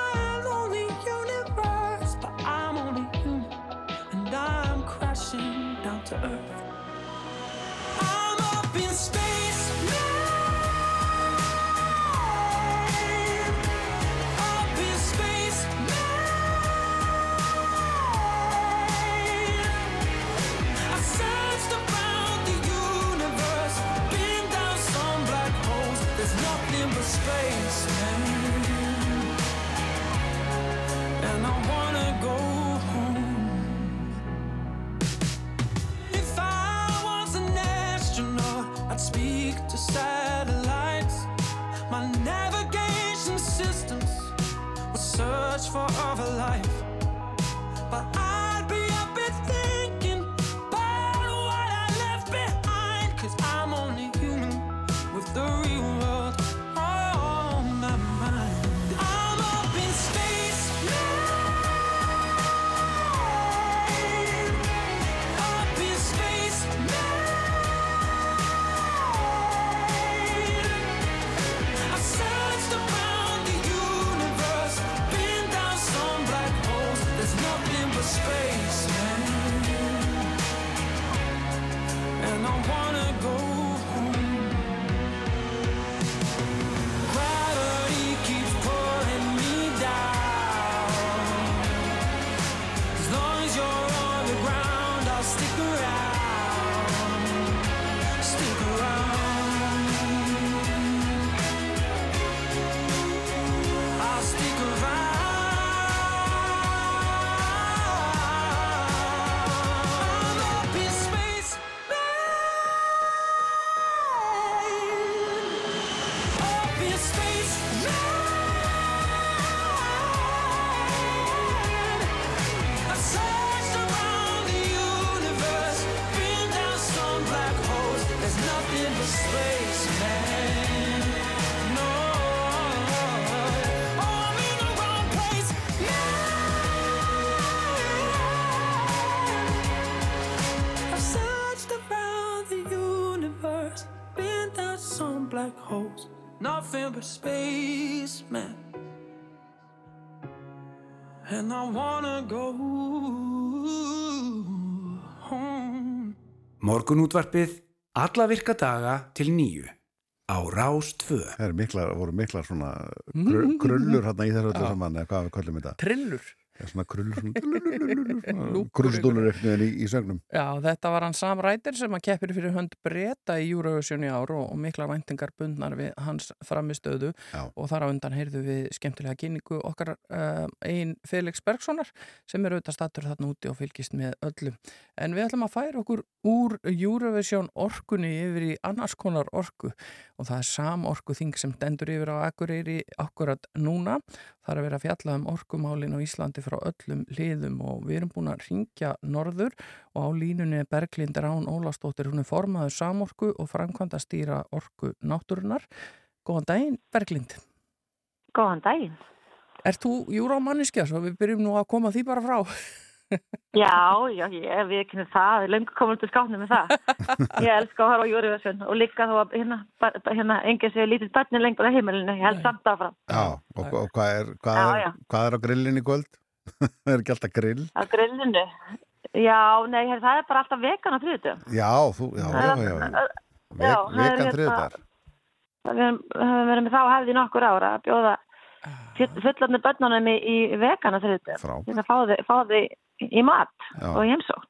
for other life. Morgunútvarpið alla virka daga til nýju á Rás 2. Það miklar, voru miklar svona gru, krullur hérna í þessu öllu saman, eða hvað við kallum þetta? Trillur. Svona krullstúlur eitthvað í, í sögnum. Já, þetta var hann Sam Ryder sem að keppir fyrir hönd breyta í Eurovision í ár og, og mikla væntingar bundnar við hans framistöðu Já. og þar á undan heyrðu við skemmtilega kynningu okkar uh, einn Felix Bergssonar sem er auðvitað statur þarna úti og fylgist með öllu. En við ætlum að færa okkur úr Eurovision orkunni yfir í annars konar orku og það er samorku þing sem dendur yfir á Akureyri akkurat núna. Það er að vera að fjalla um orkumálin á Íslandi frá öllum liðum og við erum búin að ringja norður og á línunni er Berglind Rán Ólastóttir, hún er formaður samorku og framkvæmda stýra orku náttúrunar. Góðan daginn, Berglind. Góðan daginn. Er þú júrómanniskja svo við byrjum nú að koma því bara frá? Já, já, ég við kynum það, lengur komum til skáttinu með það. Ég elska að horfa á Júriðarsson og líka þó að hérna, bara- hérna engið séu lítið bönni lengur á heimilinu, ég held samt áfram. Já, og, og hvað, er, hvað, Já, er, já. hvað er á grillin í kvöld? er ekki alltaf grill? Á grillinu. Já, nei, her, það er bara alltaf vegan á þriðutum. Já, þú, já, já, já. Er vegan þriðdagar. Við höfum verið með þá hefði nokkur ára að bjóða fullarni bönnunum í, í vegana þriðutum. Frá. Til að í mat Já. og í heimsók.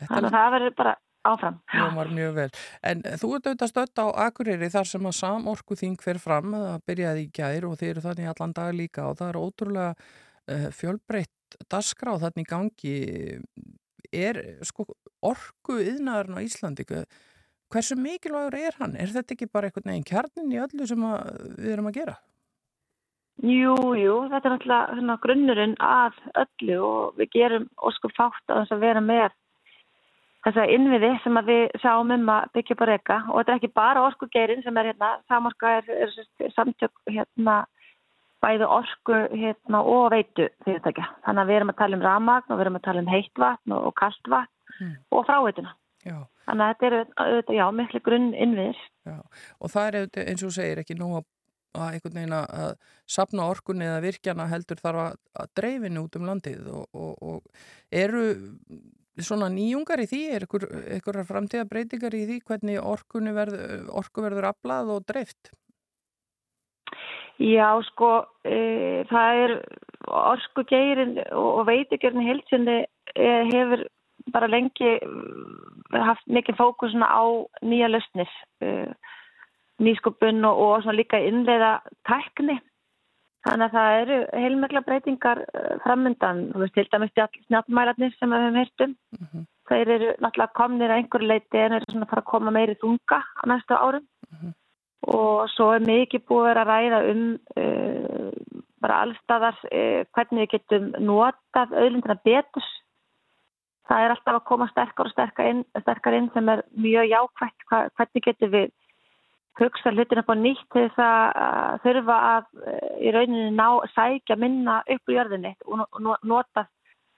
Þannig að það verður bara áfram. Hljómar mjög vel. En þú ert auðvitað stödd á Akureyri þar sem að samorku þing fer fram, það byrjaði í gær og þeir eru þannig allan dag líka og það er ótrúlega uh, fjölbreytt dasgrá þannig í gangi. Er sko orku yðnaðurinn á Íslandi, hversu mikilvægur er hann? Er þetta ekki bara einhvern veginn kjarnin í öllu sem við erum að gera? Jú, jú, þetta er náttúrulega hérna, grunnurinn að öllu og við gerum óskum fátt að þess að vera með þessa innviði sem að við sjáum um að byggja upp að reyka og þetta er ekki bara orkugeirin sem er hérna, samorka er, er, er samtök hérna bæði orku hérna og veitu fyrirtækja. Þannig að við erum að tala um ramagn og við erum að tala um heitt vatn og, og kalt vatn Mm. og fráveituna. Já. Þannig að þetta er auðvitað, já, miklu grunn innviðir. Já, og það er auðvitað, eins og segir ekki nú að, að einhvern veginn að- sapna orkunni eða virkjana heldur þarf að, að dreifinu út um landið og, og, og eru svona nýjungar í því, er ykkur, ykkur framtíða breytingar í því hvernig orkunni verð, orku verður aflað og dreift? Já, sko, e, það er orkugeirin og, og veitugjörni heilsinni e, hefur bara lengi haft mikið fókus svona á nýja lausnir, e, nýskupun og, og svona líka innleiða tækni. Þannig að það eru heilmikla breytingar eh, framundan, þú veist, til dæmis snjálfmælarnir sem við höfum heyrt um. Þeir eru náttúrulega komnir að einhverju leiti en eru svona að fara að koma meiri þunga á næstu árum og svo er mikið búið að vera að ræða um uh, bara allstaðar uh, hvernig við getum notað auðlindina betur. Það er alltaf að koma sterkar og sterkar inn, sterkar inn sem er mjög jákvægt. Hvernig getum við hugsa hlutin upp á nýtt til þess að þurfa að uh, í rauninni ná sækja minna upp úr jörðinni og no- no- nota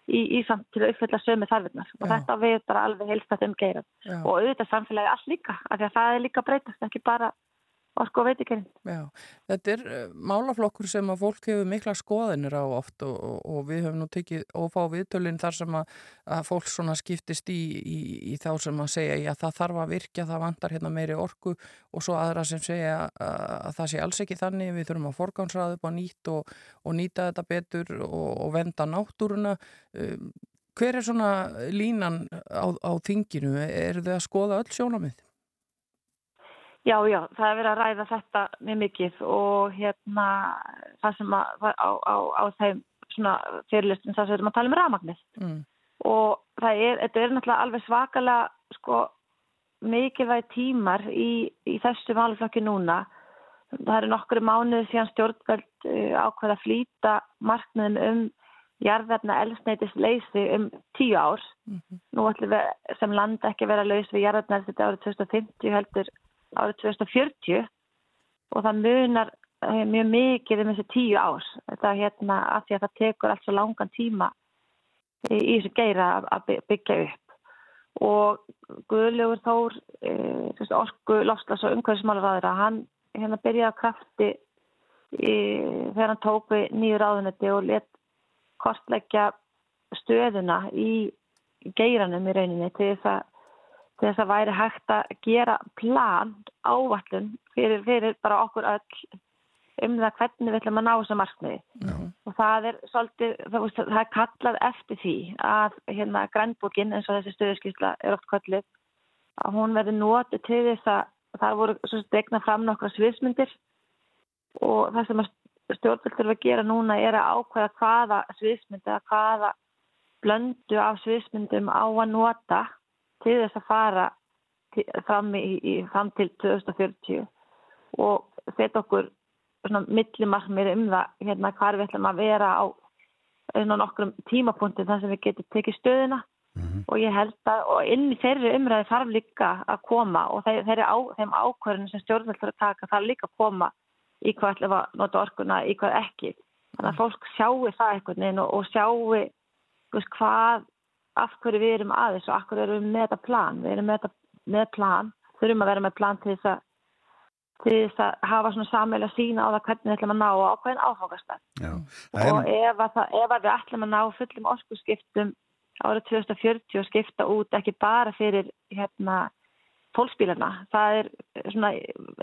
í, í samt til að uppfylla sömu þarfinnar og þetta við bara alveg heilstætt umgeirað og auðvitað samfélagi allt líka af því að það er líka breytast ekki bara orku og veitikinn Já, þetta er uh, málaflokkur sem að fólk hefur mikla skoðinir á oft og, og, og við höfum nú tekið ófá viðtölinn þar sem að, að fólk svona skiptist í, í, í þá sem að segja já það þarf að virkja, það vantar hérna meiri orku og svo aðra sem segja að, að það sé alls ekki þannig, við þurfum að forgánsraða upp á nýtt og, og nýta þetta betur og, venda náttúruna. Um, hver er svona línan á, á þinginu? Er þið að skoða öll sjónamið? Já, já, það er verið að ræða þetta mjög mikið og hérna það sem að á, á, á þeim svona fyrirlistum það sem við erum að tala um rafmagnið Mm. og það er, þetta er náttúrulega alveg svakalega sko mikilvæg tímar í, í þessu máluflokki núna. Það eru nokkru mánuði síðan stjórnvöld uh, ákveða að flýta markmiðum um jarðefna elsneitis leysi um tíu ár. Nú ætlum við sem land ekki að vera laus við elsneitis árið 2050 heldur árið 2040 og það munar eh, mjög mikið um þessi tíu ás. Þetta er hérna af því að það tekur allt svo langan tíma í, þessu geira að- að by- byggja upp. Og Guðlaugur Þór, e, orku, lofslas og umhverfismálaráður, hann hérna byrjaði að krafti í, þegar hann tók við nýju ráðunetti og let kortleggja stöðuna í geiranum í rauninni til þess að til þess að væri hægt að gera plan ávallun fyrir, fyrir bara okkur öll um það hvernig við ætlum að ná þessa markmiði. Og það er svolítið, það, það er kallað eftir því að hérna grænbókin eins og þessi stöðuskísla er oft kallið að hún verði notið til þess að það voru svo stegna fram nokkra sviðsmyndir og það sem að stjórnvöldur við gera núna er að ákveða hvaða sviðsmyndi eða hvaða blöndu af sviðsmyndum á að nota til þess að fara til, fram, í, í, fram til 2040 og setja okkur millimarkmið um það hérna hvar við ætlum að vera á nokkrum tímapunktum þar sem við getum tekið stöðuna. Og ég held að og inn í þeirri umræði þarf líka að koma og þeir, þeirri á, þeim ákvörðinu sem stjórnvöldur að taka þarf líka að koma í hvað ætlum að nota orkuna, í hvað ekki. Þannig að fólk sjáu það veginn og, og sjáu veist, hvað, af hverju við erum aðeins og af hverju erum við með þetta plan. Við erum með þetta með plan, þurfum að vera með plan til þess að, til þess að hafa svona sammeila sína á það hvernig við ætlum að ná á ákveðin áfangastæð. Og ef að, það, ef að við ætlum að ná fullum orkuskiptum árið 2040 og skipta út ekki bara fyrir hérna fólksbílarna, það er svona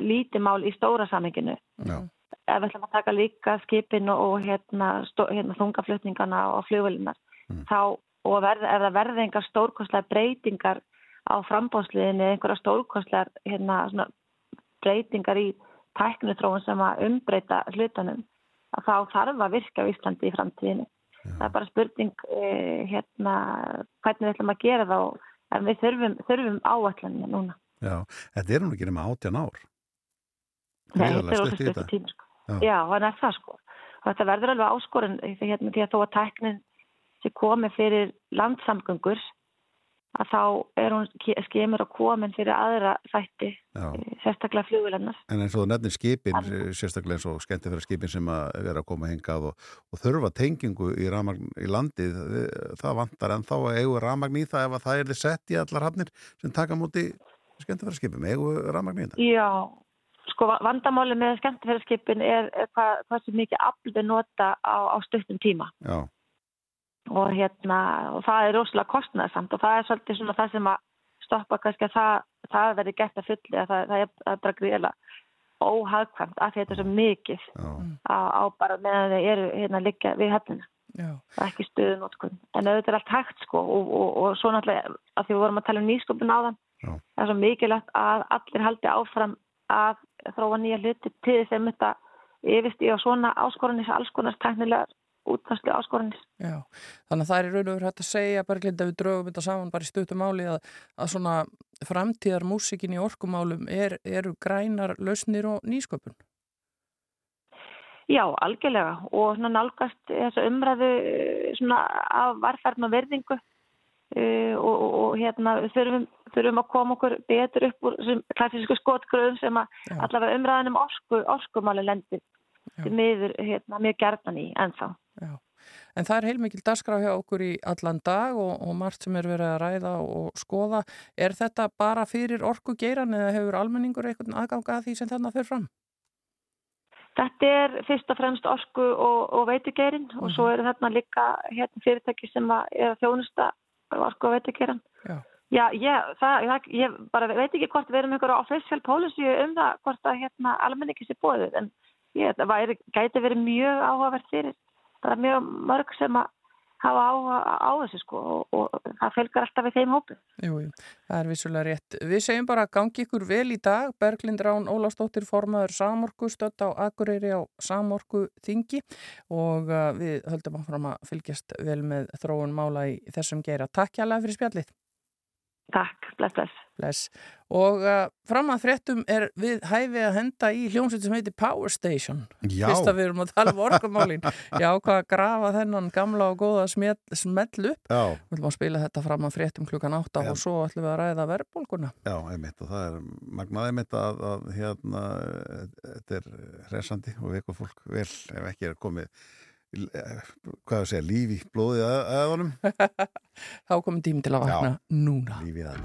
lítið mál í stóra samenginu. Já. Ef við ætlum að taka líka skipin og, og hérna, hérna þungaflutningana og flugvölinar, þá og verð, ef það verði einhver stórkostlega breytingar á frambóðsliðinni, einhverja stórkostlegar hérna, breytingar í tæknutróun sem að umbreyta hlutanum, að þá þarf að virka á Íslandi í framtíðinu. Það er bara spurning eh, hérna, hvernig við ætlum að gera og en við þurfum, þurfum áallaninu núna. Já, þetta er nú ekki nema átjan ár. Nei, þetta er þetta. stuttu tíma sko. Já. Já, þannig er það sko. Og þetta verður alveg áskorun því hérna, því að þó að tæknin sem komi fyrir landsamgöngur að þá er hún ke- skemur og komin fyrir aðra þætti, Já. sérstaklega flugvilennar. En eins og nefnir skipin, sérstaklega eins og skemmti fyrir skipin sem að vera að koma hingað og, og þurfa tengingu í, ramagn, í landið, við- það vantar en þá að eigu ramagn í það ef að það er þið sett í allar hafnir sem taka múti skemmti fyrir skipin, eigu ramagn í þetta. Já, sko va- vandamáli með skemmtifæraskipin er, er hvað, hvað sem mikið afl við nota á, á stuttum tíma. Já, og hérna og það er rosalega kostnæðsamt og það er svolítið svona það sem að stoppa kannski að það, það verði gert að fulli að það, það, er, það er bara gríðilega óhagkvæmt af því þetta er svo mikið á, á bara meðan þau eru hérna að liggja við höfnina Já. og ekki stöðu nótkun en auðvitað er allt hægt sko og, og, og svo náttúrulega að því við vorum að tala um nýsköpun áðan Já. það er svo mikilvægt að allir haldi áfram að þróa nýja hluti til þess að þetta yfirst í á svona áskorunis alls konar tæknilega útfæslu áskorunis Já, þannig að það er raun og veru hægt að segja Berglind að við draugum þetta saman bara í stötu máli að, að svona framtíðar músikin í orkumálum er, eru grænar lausnir og nýsköpun. Já, algjörlega. Og svona nálgast þessa umræðu eh, svona af varfærn og verðingu uh, og, og, og hérna þurfum, þurfum að koma okkur betur upp úr klassísku skotgröðum sem að allavega umræðan um orku, orkumáli lendir miður hérna, mjög gerðan í ennþá. En það er heilmikil dagskrá hjá okkur í allan dag og, og margt sem er verið að ræða og skoða. Er þetta bara fyrir orkugeiran eða hefur almenningur einhvern aðganga að því sem þarna fyrir fram? Þetta er fyrst og fremst orku og, og veitugerin og svo eru þarna líka hérna, fyrirtæki sem er að þjónusta orku og veitugerin. Já. Já, ég, það, það, ég bara veit ekki hvort við erum einhverja official policy um það hvort að hérna, almenningi sé bóðið en ég, það væri, gæti verið mjög áhugavert fyrir. Það er mjög mörg sem að hafa áhuga á þessu sko og, og það fylgir alltaf við þeim hópu. Jú, jú, það er vissulega rétt. Við segjum bara gangi ykkur vel í dag. Berglind Rán Ólafsdóttir formaður Samorku stödd á Akureyri á Samorku þingi og uh, við höldum að fram að fylgjast vel með þróun mála í þessum geira. Takk hjá fyrir spjallið. Takk, bless, bless. Bless. Og uh, fram að fréttum er við hæfið að henda í hljómsveit sem heitir Power Station. Já. Fyrst að við erum að tala um orkumálin. Já, hvað að grafa þennan gamla og góða smell, smell upp. Já. Við ætlum að spila þetta fram að fréttum klukkan átta og svo ætlum við að ræða verðbólguna. Já, einmitt og það er magnað einmitt að, að hérna, þetta er hressandi og vekur fólk vel ef ekki er komið hvað að segja, líf í blóðið að, að honum? Þá komum tími til að vakna Já. núna. Lífið að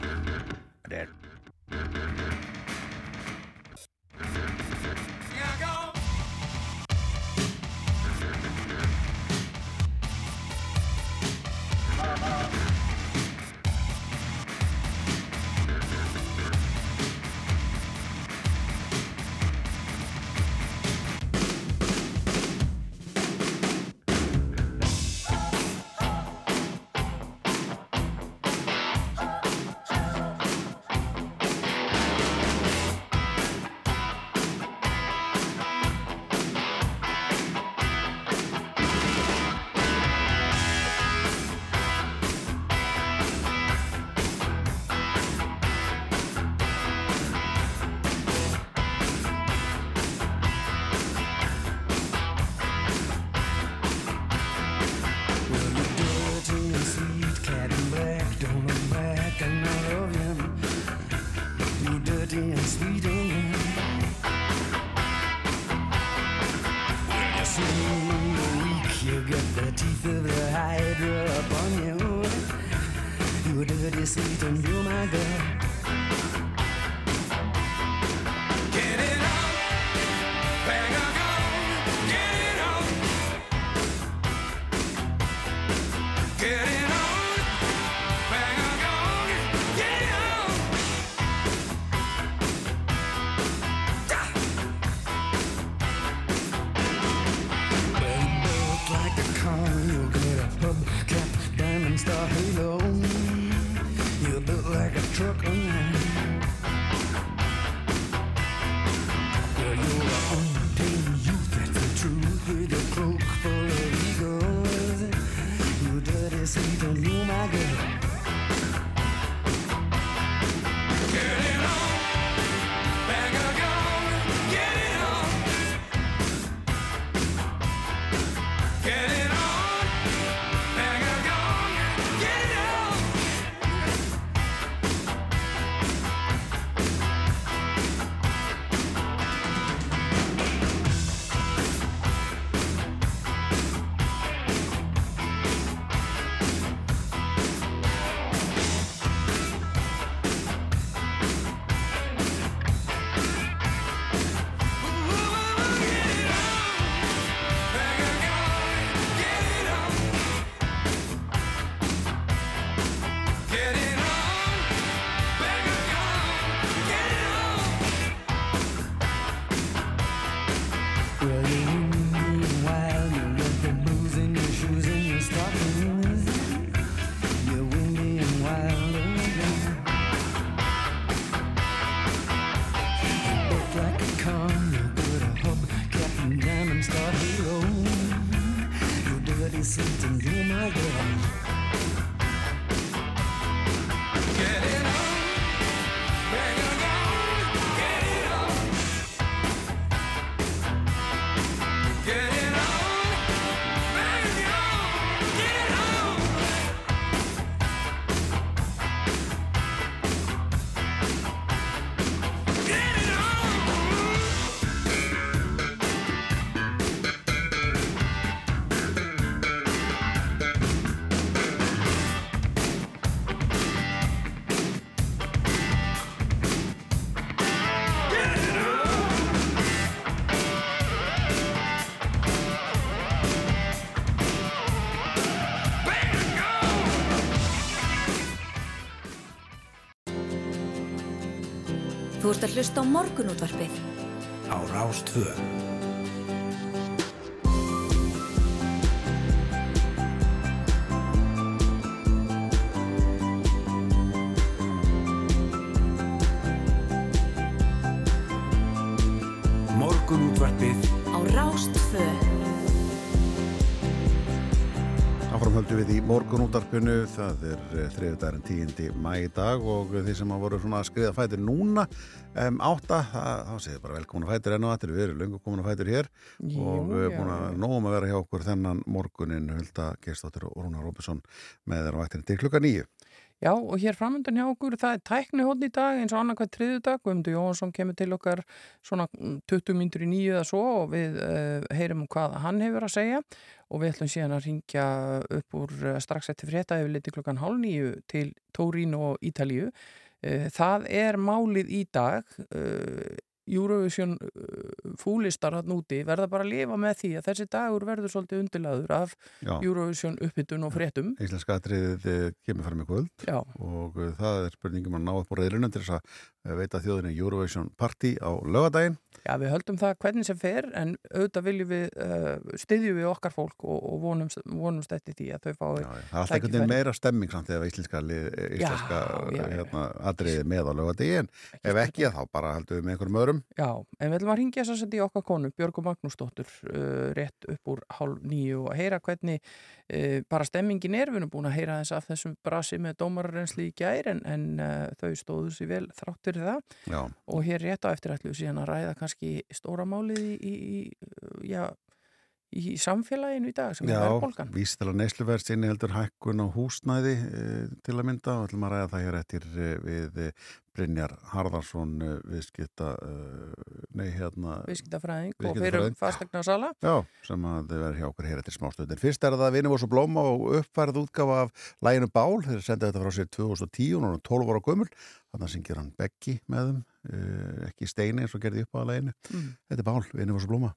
ert að hlusta á morgunútvarpið. á Rástvö. Morgunútarpinu, það er þriðdærin 10. mæ í dag og þeir sem hafa voru svona að skriða fætir núna um, átta, þá segir bara velkomin að fætir enn og aftur, við erum löngu komin að fætir hér Jú, og við erum búin að nógum að vera hjá okkur þennan morgunin Hulda Gerstóttir og Rúnar Róbesson með þeirra vættinni til klukka nýju. Já, og hér framöndan hjá okkur, það er tækni hótt í dag eins og annað hvað triðu dag. Guðmundur Jóhansson kemur til okkar svona mm, 20 myndur í nýju eða svo og við uh, heyrum hvað hann hefur að segja og við ætlum síðan að ringja upp úr uh, strax eftir frétta yfir liti klukkan hálf nýju til Tórín og Ítalíu. Uh, það er málið í dag. Uh, Eurovision uh, fúlistar hann úti verða bara að lifa með því að þessi dagur verður svolítið undirlaður af Já. Eurovision upphittun og fréttum. Íslenska atriðið eh, kemur fram í kvöld Já. og uh, það er spurningum að ná upp á reyðlunum til þess að uh, veita þjóðinni Eurovision Party á lögadaginn. Já, við höldum það hvernig sem fer en auðvitað viljum við uh, styðjum við okkar fólk og, og vonumst, vonumst eftir því að þau fái Það er alltaf einhvern veginn meira stemming samt ef íslenska, íslenska já, já. hérna, atriðið með á lögadaginn ef ekki þá bara haldum við með einhverjum öðrum Já, en við ætlum að ringja þess að í okkar konu, Björgu Magnúsdóttur, uh, rétt upp úr hálf nýju og að heyra hvernig uh, bara stemmingin er. Við erum búin að heyra þess af þessum brasi með dómararrensli í gær en, en uh, þau stóðu sér vel þrátt fyrir það. Já. Og hér rétt á eftir ætlum við síðan að ræða kannski stóra málið í, í, í já, í samfélaginu í dag sem er verðbólgan. vísitala neysluverðs inni heldur hækkun á húsnæði e, til að mynda og ætlum að ræða það hér eftir e, við e, Brynjar Harðarsson viðskipta nei hérna Viðskiptafræðing og fyrir fastegna sala. Já, sem að þið verður hjá okkur hér eftir smástöðin. Fyrst er það Vinni Vós og Blóma og uppfærið útgafa af læginu Bál. Þeir sendið þetta frá sér 2010 og núna 12 ára gömul. Þannig að syngir hann Beggi með þeim, uh, ekki Steini eins og gerði upp á læginu. Mm. Þetta er Bál, Vinni Vós og Blóma.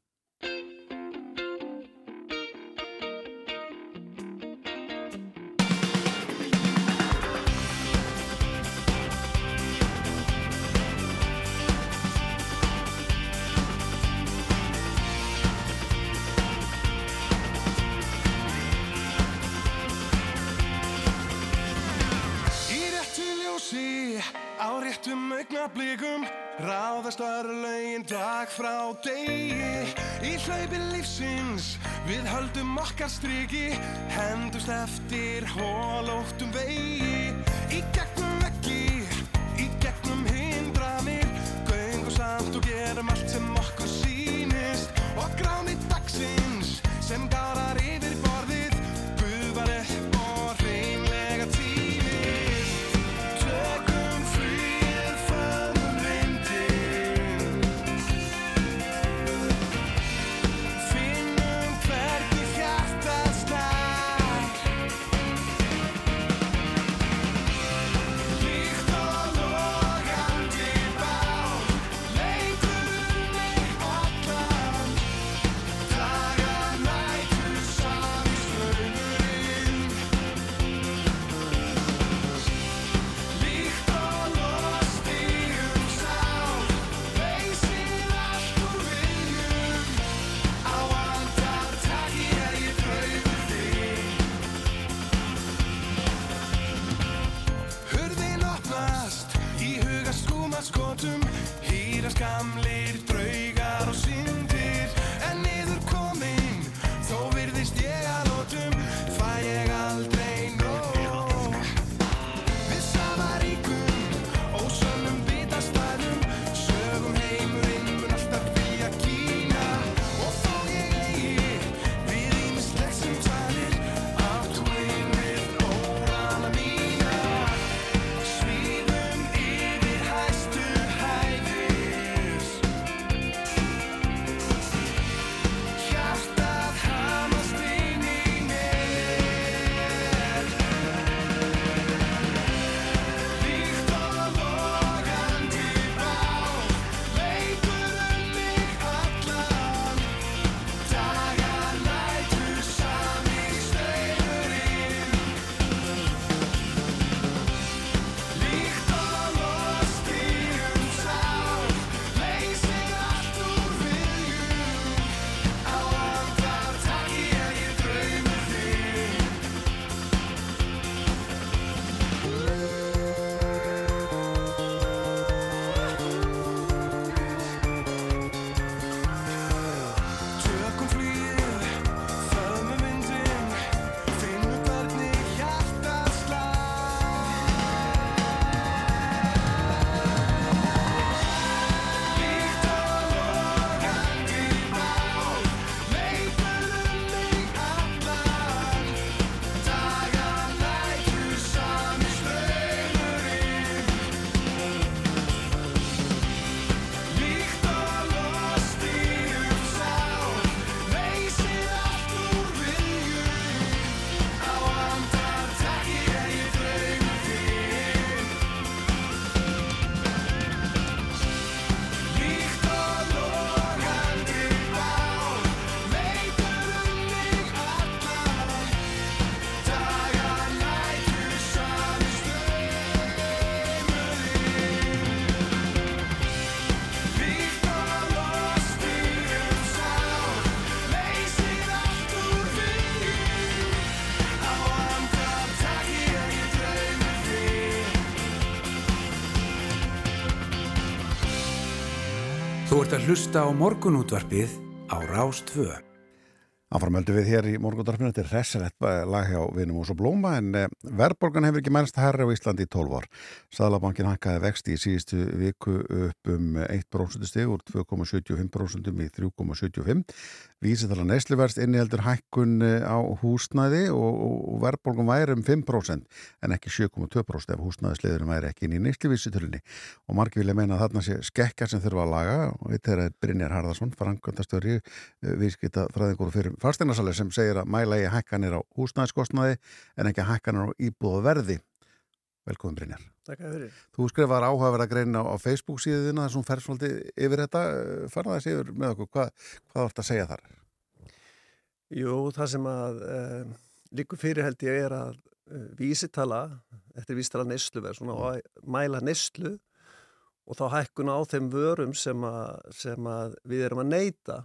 Ráðast örlögin dag frá degi Í hlaupi lífsins, við höldum okkar striki Hendust eftir hólóttum vegi hlusta á morgunútvarpið á Rástvö. Áframöldu við hér í morgundarfinu, þetta er hressilegt lag hjá vinum og svo blóma en eh, verðborgan hefur ekki mælst herri á Íslandi í 12 ár. Sæðlabankin hakkaði vexti í síðustu viku upp um 1% stig úr 2,75% í 3,75. Vísitala neysluverst inniheldur hækkun eh, á húsnæði og, og verðborgan væri um 5% en ekki 7,2% ef húsnæðisliðurum væri ekki inn í neysluvísitölunni. Og margi vilja meina að þarna sé skekka sem þurfa að laga og þetta er Brynjar Harðarsson, frangöndastöri viðskipta fræðingur fyrir fasteinarsali sem segir að mæla í hækkanir á húsnæðiskostnaði en ekki hækkanir á íbúða verði. Velkomin Brynjar. Takk fyrir. Þú skrifar áhugaverða grein á, Facebook síðuna þessum fer svolítið yfir þetta. Farða þessi yfir með okkur. Hva, hvað vart að segja þar? Jú, það sem að uh, líkur fyrir held ég er að uh, vísitala, eftir vísitala neysluverð, svona að mæla neyslu og þá hækkun á þeim vörum sem að, sem að við erum að neyta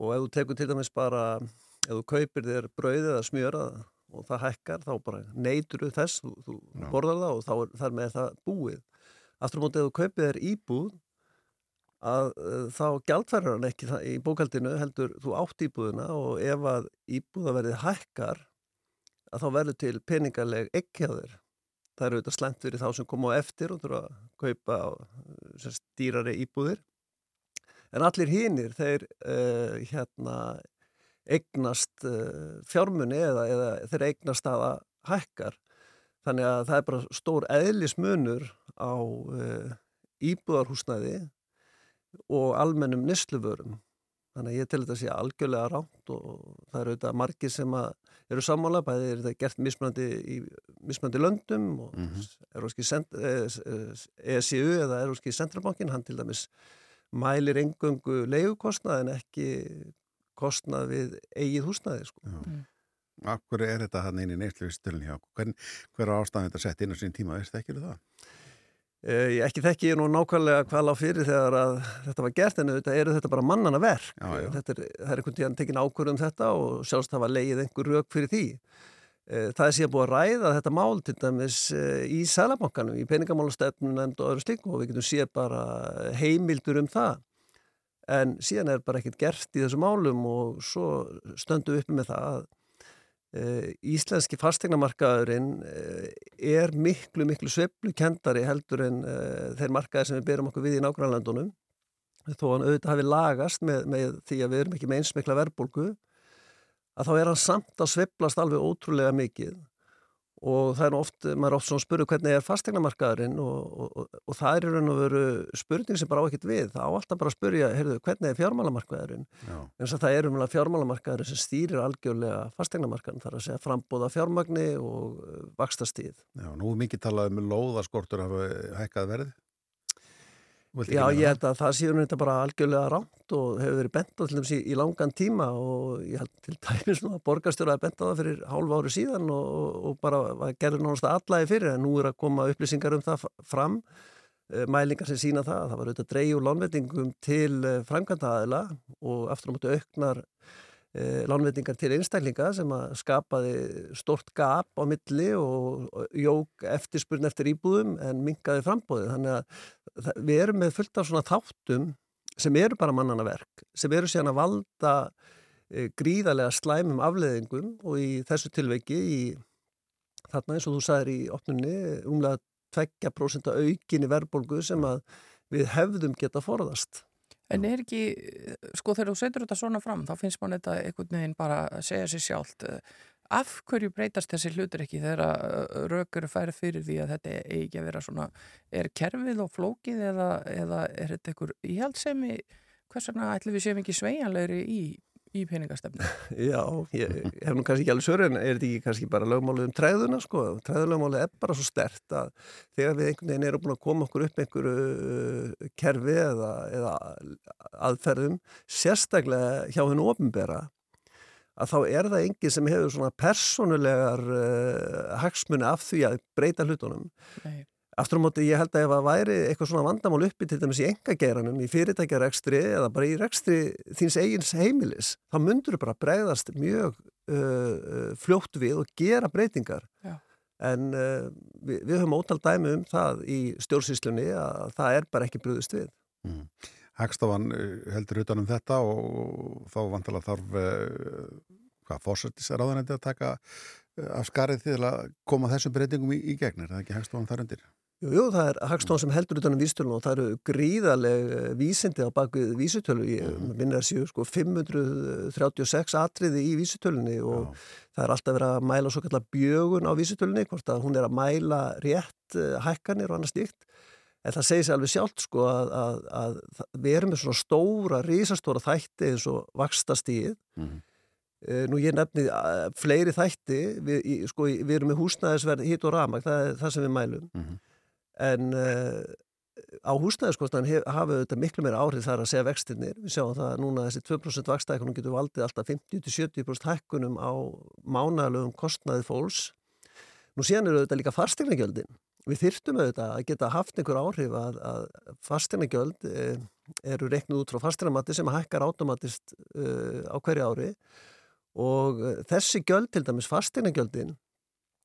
og ef þú tekur til dæmis bara ef þú kaupir þér brauð eða smjöra og það hækkar þá bara neytur þú þess, þú, þú borðar það og þá er það með það búið. Aftur á móti ef þú kaupir þér íbúð að uh, þá gjaldfærar hann ekki í bókaldinu heldur þú átt íbúðuna og ef að íbúða verið hækkar að þá verður til peningarleg ekki á þér. Það eru auðvitað slengt fyrir þá sem koma á eftir og þurfa að kaupa sem stýrari íbúðir en allir hinnir þeir uh, hérna eignast uh, fjármunni eða, eða þeir eignast aða hækkar þannig að það er bara stór eðlismunur á uh, íbúðarhúsnæði og almennum nysluvörum þannig að ég til þetta sé algjörlega ránt og það eru auðvitað margir sem eru sammála, bæði er þetta gert mismöndi í mismöndi löndum og mm -hmm. ESU eða Euróski Centrabankin, hann til dæmis mælir engöngu leigukostnað en ekki kostnað við eigið húsnaði sko. Mm. Akkur er þetta hann inn í neysluvísitölun hjá? Hver, hver ástæðan þetta sett inn á sín tíma, veist ekki það? Eh, ekki þekki ég nú nákvæmlega hvað lág fyrir þegar að þetta var gert en þetta eru þetta bara mannana verk já, já. þetta er, það er einhvern tíðan tekin ákvörðum þetta og sjálfst hafa leið einhver rauk fyrir því eh, það er síðan búið að ræða þetta mál til dæmis eh, í sælabankanum, í peningamálastefnun og öðru slikum og við getum séð bara heimildur um það. En síðan er bara ekkert gert í þessu málum og svo stöndum við uppi með það að Uh, íslenski fastegnamarkaðurinn er miklu, miklu sveiflu kendari heldur en þeir markaðir sem við byrjum okkur við í nágrannlandunum þó hann auðvitað hafi lagast með, með því að við erum ekki með einsmikla verbulgu að þá er hann samt að sveiflast alveg ótrúlega mikið. Og það er oft, maður er oft svona að spyrja hvernig er fastegnamarkaðurinn og, og, og, og það er í raun og veru spurning sem bara á ekkert við, það á alltaf bara að spyrja heyrðu, hvernig er fjármálamarkaðurinn? En þess að það er umlega fjármálamarkaðurinn sem stýrir algjörlega fastegnamarkaðurinn, þar að segja frambóða fjármagni og vakstastíð Já, nú er mikið talað um lóðaskortur að hækkað verið Já, ég held að það séu þetta bara algjörlega rámt og hefur verið bent á til dæmis í, í langan tíma og ég held til dæmis nú að borgarstjóraði bent á það fyrir hálfa ári síðan og, og bara gerður náttúrulega allægi fyrir en nú er að koma upplýsingar um það fram mælingar sem sína það að það var auðvitað dreyju lánvettingum til framkvæmda aðila og aftur á mótu auknar eh, lánvettingar til einstaklinga sem að skapaði stort gap á milli og, jók eftirspurn eftir íbúðum en mingaði frambóðið þannig að við erum með fullt af svona þáttum sem eru bara mannana verk sem eru síðan að valda e, gríðarlega slæmum afleðingum og í þessu tilveiki í þarna eins og þú sagðir í opnunni umlega 2% aukin í verðbólgu sem að við hefðum geta forðast. En er ekki, sko þegar þú setur þetta svona fram þá finnst mann þetta einhvern veginn bara að segja sér sjálft af hverju breytast þessi hlutur ekki þegar rökur færi fyrir því að þetta eigi ekki að vera svona er kerfið og flókið eða, eða er þetta einhver íhaldsemi hvers vegna ætlum við séum ekki sveianlegri í, í peningastefnu? Já, ég hef nú kannski ekki alveg svöru en er þetta ekki kannski bara lögmálið um træðuna sko, træðulögmálið er bara svo stert að þegar við einhvern veginn erum búin að koma okkur upp einhverju kerfi eða, eða aðferðum sérstaklega hjá hennu ofnbera að þá er það enginn sem hefur svona persónulegar uh, hagsmunni af því að breyta hlutunum. Nei. Aftur á móti ég held að ef að væri eitthvað svona vandamál uppi til dæmis í engageranum, í fyrirtækjarekstri eða bara í rekstri þíns eigins heimilis, þá myndur þú bara bregðast mjög uh, fljótt við og gera breytingar. Já. En uh, við, við höfum ótal dæmi um það í stjórnsýslunni að það er bara ekki brúðist við. Mm. Hagstofan eh, heldur utan um þetta og þá vantilega þarf uh, hvað fórsættis er áðan að taka uh, af skarið til að koma þessum breytingum í, í gegnir, það er ekki Hagstofan þar undir Jú, jú, það er hagstofan sem heldur utan um vísitölun og það eru gríðaleg eh, vísindi á bakvið vísitölu. Ég mm. minna að séu sko 536 atriði í vísitölunni og það er alltaf verið að mæla svo kallar bjögun á vísitölunni, hvort að hún er að mæla rétt uh, hækkanir og annað stíkt. En það segir sér alveg sjálft sko að, að, að, við erum með svona stóra, risastóra þætti eins og vakstastíð. Mm. Uh, nú ég nefni fleiri þætti, við, sko, við erum með húsnæðisverð hitt og ramag, það er það sem við mælum. Mm. En uh, á húsnæðiskostnaðin hafa þetta miklu meira áhrif þar að segja vextinnir. Við sjáum það að núna þessi 2% vakstækunum getur valdið alltaf 50-70% hækkunum á mánalögum kostnaði fólks. Nú síðan eru þetta líka fastegnagjöldin. Við þyrftum auðvitað að geta haft einhver áhrif að, að fastegnagjöld eh, eru reiknuð út frá fastegnamatti sem hækkar automatist uh, á hverju ári og uh, þessi gjöld til dæmis fastegnagjöldin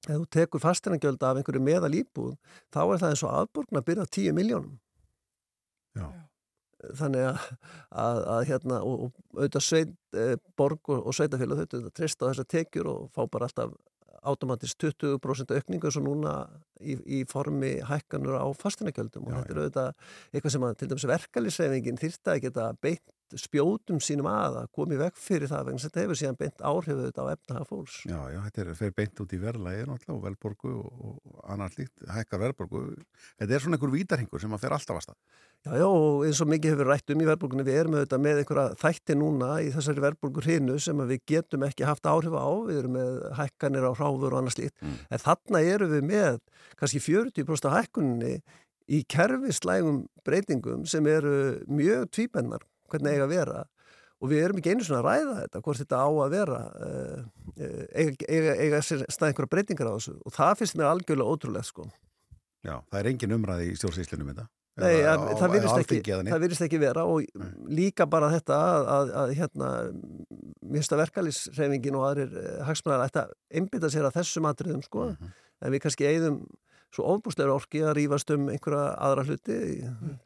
ef þú tekur fastegnagjöld af einhverju meðal íbúð þá er það eins og aðborgna að byrja 10 miljónum Já. þannig að, að, að hérna og, og auðvitað sveit, e, borg og, og sveitafélag auðvitað treysta á þessar tekjur og fá bara alltaf automatist 20% aukningu eins og núna í, í formi hækkanur á fastegnagjöldum og þetta er auðvitað eitthvað sem að til dæmis verkalisreifingin þyrta að geta beitt spjótum sínum að að komi vekk fyrir það vegna þetta hefur síðan beint áhrifu þetta á efnahaga fólks. Já, já, þetta er, fer beint út í verðlægi náttúrulega og velborgu og, og annars líkt, hækkar verðborgu. Þetta er svona einhver vítarhingur sem að fer alltaf að stað. Já, já, og eins og mikið hefur rætt um í verðborgunni, við erum auðvitað með einhverja þætti núna í þessari verðborgur hinu sem við getum ekki haft áhrif á, við erum með hækkanir á hráfur og annars líkt, Mm. en þarna erum við með kannski 40% af hækkunni í kerfislægum breytingum sem eru mjög tvíbennar hvernig eiga að vera og við erum ekki einu svona að ræða þetta hvort þetta á að vera uh, uh, eiga, eiga, eiga stað einhverja breytingar á þessu og það finnst mér algjörlega ótrúlega sko. Já, það er engin umræði í stjórnsýslunum þetta. Nei, að, á- það, virðist ekki, virðist ekki vera og líka bara þetta að, að, að hérna, mista verkalýsreifingin og aðrir eh, hagsmunnar ætti að einbytta sér að þessum atriðum sko, Mhm. en við kannski eigðum svo ofbúslegur orki að rífast um einhverja aðra hluti,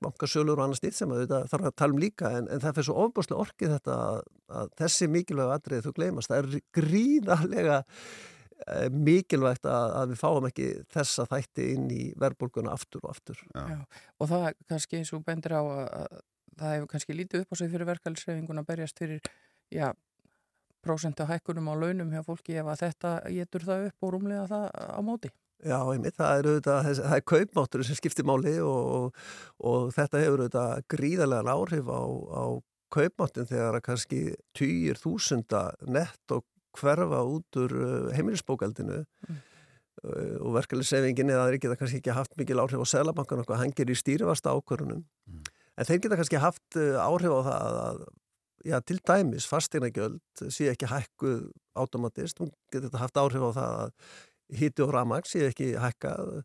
bankasölur og annars nýtt sem að þetta þarf að tala um líka en, en það fyrir svo ofbúslega orki þetta að, að þessi mikilvæg atrið þú gleymast, það er gríðarlega eh, mikilvægt að, að við fáum ekki þessa þætti inn í verðbólguna aftur og aftur. Já. Og það kannski eins og bendir á að, að það hefur kannski lítið upp á sig fyrir verkefælsreifinguna að berjast fyrir, já, prósenta hækkunum á launum hjá fólki ef að þetta getur það upp og rúmlega það á móti. Já, einmitt, það er auðvitað, það er kaupmáttur sem skiptir máli og, og, þetta hefur auðvitað gríðarlegan áhrif á, á kaupmáttin þegar að kannski týjir þúsunda nett og hverfa út úr uh, heimilisbókaldinu. Mm. og verkefliðsefingin eða þeir geta kannski ekki haft mikil áhrif á selabankan og hann gerir í stýrifasta ákvörunum en þeir geta kannski haft uh, áhrif á það að Já, til dæmis fastegnagjöld sé ekki hækkuð automatist, hún getur þetta haft áhrif á það að híti og ramag sé ekki hækkað.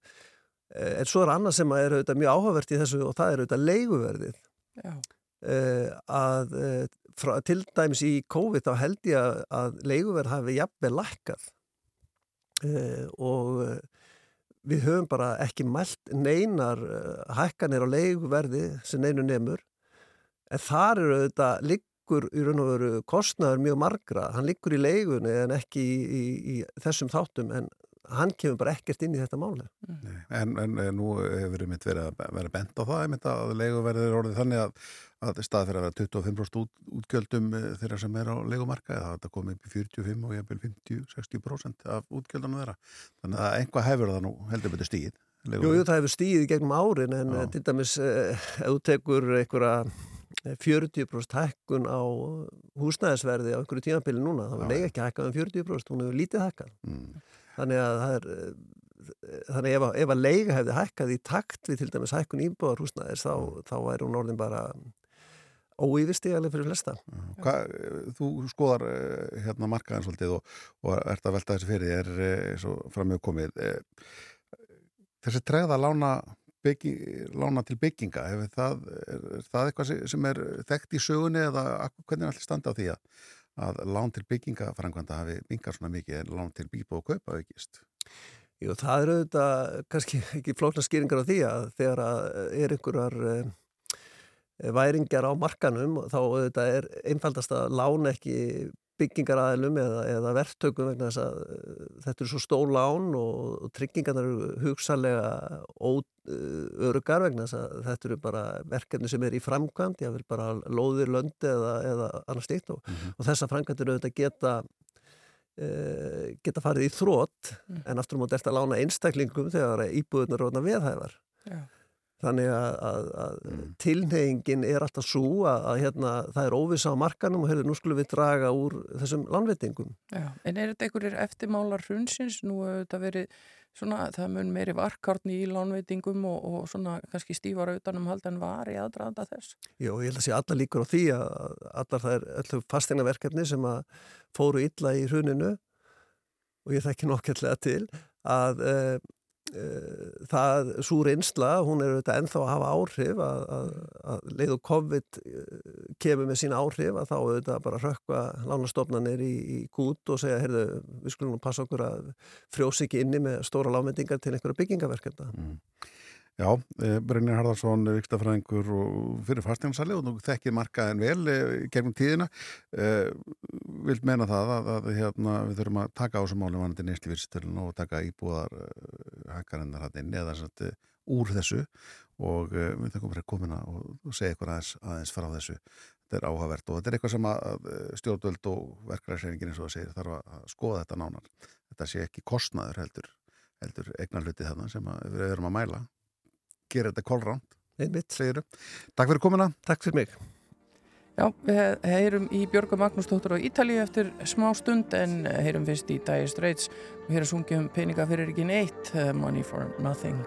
Eh, en svo er annað sem er auðvitað mjög áhugavert í þessu og það er auðvitað leiguverðið. Já. Eh, að eh, frá, til dæmis í COVID þá held ég að, leiguverð hafi jafnvel lækkað. Eh, og við höfum bara ekki mælt neinar hækkanir á leiguverði sem neinu nefnur en þar eru auðvitað liggur í raun og veru kostnaður mjög margra. Hann liggur í leigunni en ekki í, í, í þessum þáttum en hann kemur bara ekkert inn í þetta máli En, en eh, nú hefur einmitt verið að vera bent á það einmitt að leiguverðið er orðið þannig að, að stað fyrir að vera 25% út, útgjöldum eh, þeirra sem er á leigumarka eða þetta komið upp í 45 og jafnvel 50-60% af útgjöldunum þeirra þannig að einhvað hefur það nú heldur betur stíð Jú, jú, það hefur stíðið gegnum árin en Já. til dæmis eh, ef þú tekur einhverja 40% hækkun á húsnæðisverði á einhverju tímabili núna, þá var leið ekki hækkað um 40%, hún hefur lítið hækkað. Mm. Þannig að það er, eh, þannig ef að, ef að leiga hefði hækkað í takt við til dæmis hækkun íbúðarhúsnæðis, þá, Mm. þá er hún orðin bara óýfistíðaleg fyrir flesta. Hva, þú skoðar eh, hérna markaðan svolítið og, og ert að velta þessi fyrir er svo framög komið eh, þessi tregða lána lána til bygginga það, er, er það eitthvað sem- er þekkt í sögunni eða hvernig er allir standa á því að, að lán til bygginga frangvanda hafi mingar svona mikið en lán til bíbó og kaupa aukist? Jú, það eru auðvitað kannski ekki flókna skýringar á því að þegar að er einhverjar væringjar á markanum þá auðvitað er einfaldast að lána ekki byggingaraðilum eða, eða verktökum vegna þess að uh, þetta eru svo stór lán og, tryggingarnar eru hugsalega óörugar vegna þess að þetta eru bara verkefni sem er í framkvæmt, ég vil bara lóðir löndi eða, eða annars stíkt og, og þessa framkvæmtir auðvitað geta uh, geta farið í þrótt en aftur á móti eftir að lána einstaklingum þegar íbúðunar er orðnar veðhæfar. Já. Þannig að, að, að tilneyingin er alltaf svo að, að hérna, það er óvisa á markanum og heyrðu, nú skulum við draga úr þessum lánveitingum. Já, en er þetta einhverjir eftirmálar hrunsins? Nú hefur þetta verið svona, það mun meiri varkárni í lánveitingum og, og svona kannski stífara utanum hald en var í aðdraðanda þess. Jó, ég held að sé alla líkur á því að allar það er öllu fastegnaverkefni sem að fóru illa í hruninu og ég þekki nokkjörlega til að uh, það, svo reynsla, hún er auðvitað ennþá að hafa áhrif að, að, að leið og COVID eh, kemur með sín áhrif að þá auðvitað bara rökka lánastofnanir í, í gút og segja, heyrðu, við skulum nú passa okkur að frjósi ekki inni með stóra lámendingar til einhverja byggingaverkefna. Mm. Já, eh, Brynjar Harðarsson, vikstafræðingur og fyrir fasteignarsali og þú þekkir markaðin vel eh, gegnum tíðina. Eh, vilt meina það að, að hérna, við þurfum að taka á þessum málum vanandi neysli fyrstöldun og taka íbúðar hækkarinnar hann inn eða satt, úr þessu og við þurfum að koma og segja ykkur aðeins, aðeins frá þessu. Þetta er áhugavert og þetta er eitthvað sem að stjórnvöld og verkræðsreifingin eins og það segir þarf að skoða þetta nánar. Þetta sé ekki kostnaður heldur, heldur eignar hluti þarna sem við erum að mæla gera þetta kólránt einmitt, segiru. Takk fyrir komuna. Takk fyrir mig. Já, við heyrum í Björgu Magnúsdóttur á Ítalíu eftir smá stund en heyrum fyrst í Dire Straits og hér er sungið um peninga fyrir ekki neitt, Money for Nothing.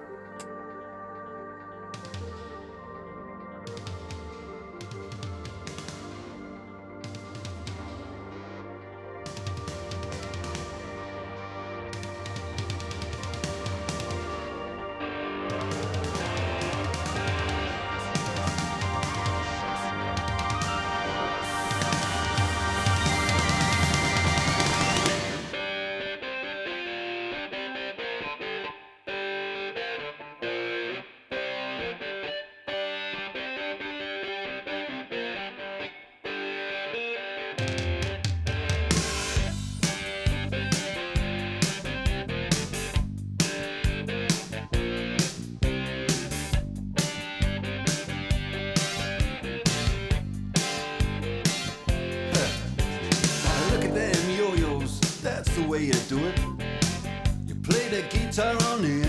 Do it. You play the guitar on the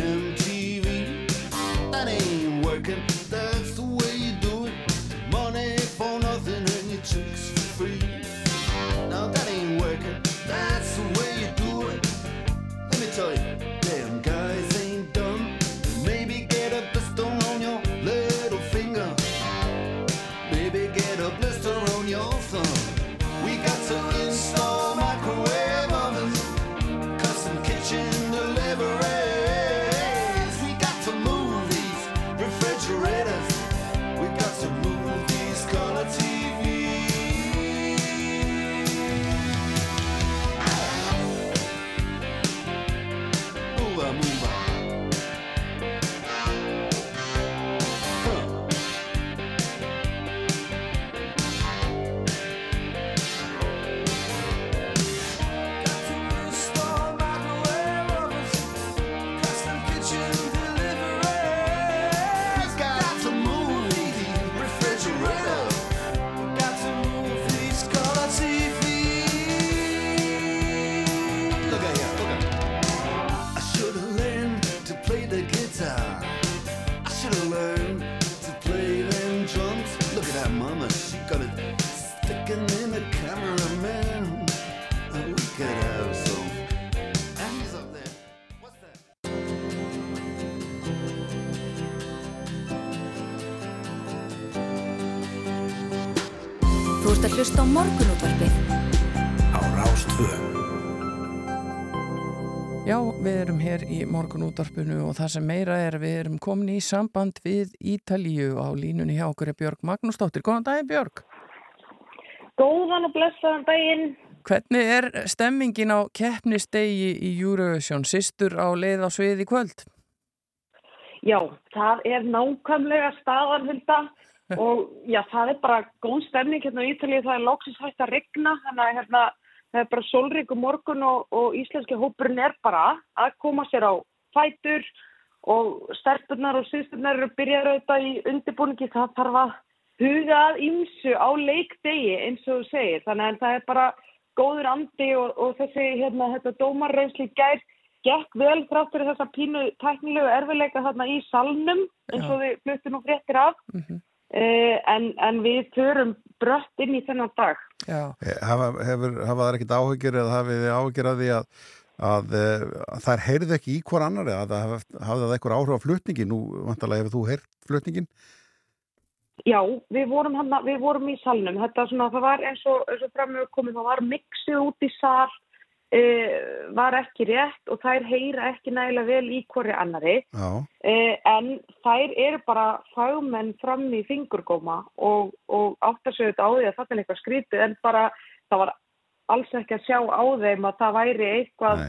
í morgunútvarpinu og það sem meira er við erum komin í samband við Ítalíu á línunni hjá okkur er Björg Magnúsdóttir. Góðan daginn Björg. Góðan og blessaðan daginn. Hvernig er stemmingin á keppnistegi í Eurovision? Sistur á leið á svið í kvöld? Já, það er nákvæmlega staðan hulda og já, það er bara góð stemning hérna á Ítalíu, það er lóksins hægt að regna, þannig að hérna, það er bara sólríku morgun og, og íslenski hópurinn er bara að koma sér á fætur og stelpunar og sýsturnar eru byrjar auðvitað í undirbúningi, það þarf að huga að ýmsu á leikdegi eins og þú segir, þannig að það er bara góður andi og, og þessi hérna, þetta dómarreynsli gær gekk vel þrátt fyrir þessa pínu tæknilegu erfileika þarna í salnum eins og við fluttum nú fréttir af. Mhm. uh, en, en við förum brött inn í þennan dag. Já. Eh, Hafa, hefur, hafa það ekkert áhyggjur eða hafið þið áhyggjur af því að, að, eh, að þær heyrðu ekki í hver annari að það hafði það eitthvað áhrif á flutningin nú vantarlega hefur þú heyrt flutningin Já, við vorum, hana, við vorum í salnum. Þetta svona, það var eins og, eins og framöfu komið, það var mixið út í sal uh, var ekki rétt og þær heyra ekki nægilega vel í hverju annari Já, Eh, en þær eru bara fagmenn fram í fingurgóma og, og auðvitað á því að þetta er eitthvað skrítið en bara það var alls ekki að sjá á þeim að það væri eitthvað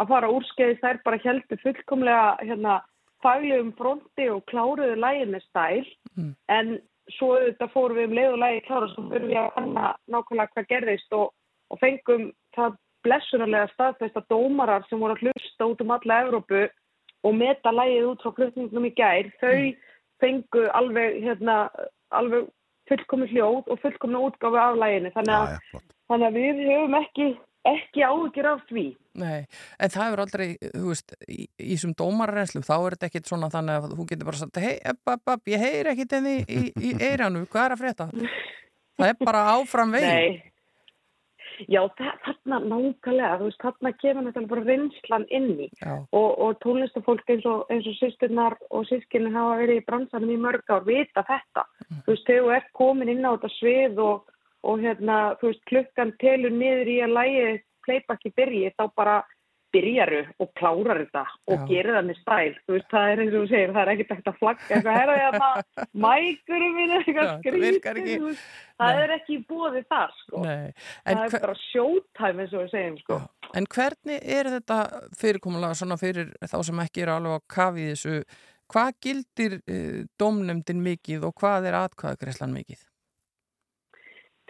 að fara úrskeiði þær bara heldur fullkomlega hérna, faglegum fronti og kláruðu lægið með stæl. Mm. en svo auðvitað fórum við um leið og lægið klára svo fyrir við að hanna nákvæmlega hvað gerðist og, og fengum það blessunarlega staðfest að dómarar sem voru að hlusta út um alla Evrópu og meta lægið út frá flutningnum í gær, þau fengu alveg, hérna, alveg fullkomi hljóð og fullkomi útgáfi af læginu. Þannig að, þannig að við höfum ekki, ekki áhyggjur af því. Nei, en það hefur aldrei, þú veist, í, þessum dómararrenslu, þá er þetta ekkit svona þannig að þú getur bara sagt, hei, epp, epp, epp, ég heyr ekkit enn í, í, í eiranu, hvað er að frétta? Það er bara áfram veginn. Nei. Já, þa- þarna nákvæmlega, þú veist, þarna kemur náttúrulega bara vinslan inn í Já. og, og tónlistafólk eins og, og sýsturnar og sískinni hafa verið í bransanum í mörg ár, vita þetta. Þú veist, þú ert komin inn á þetta svið og, og hérna, þú veist, klukkan telur niður í að lægi pleipakki byrji, þá bara byrjaru og klárar þetta og Já. gerir það með stæl. Þú veist, það er eins og þú segir, það er ekkert ekkert að flagga eitthvað, herra ég að mækurum minn er eitthvað Já, það skrítið. Það er ekki búið þar, sko. Nei, Það er bara showtime eins og við segjum, sko. en hvernig er þetta fyrirkomulega svona fyrir þá sem ekki eru alveg á kafi í þessu, hvað gildir uh, dómnefndin mikið og hvað er atkvæðagreislan mikið?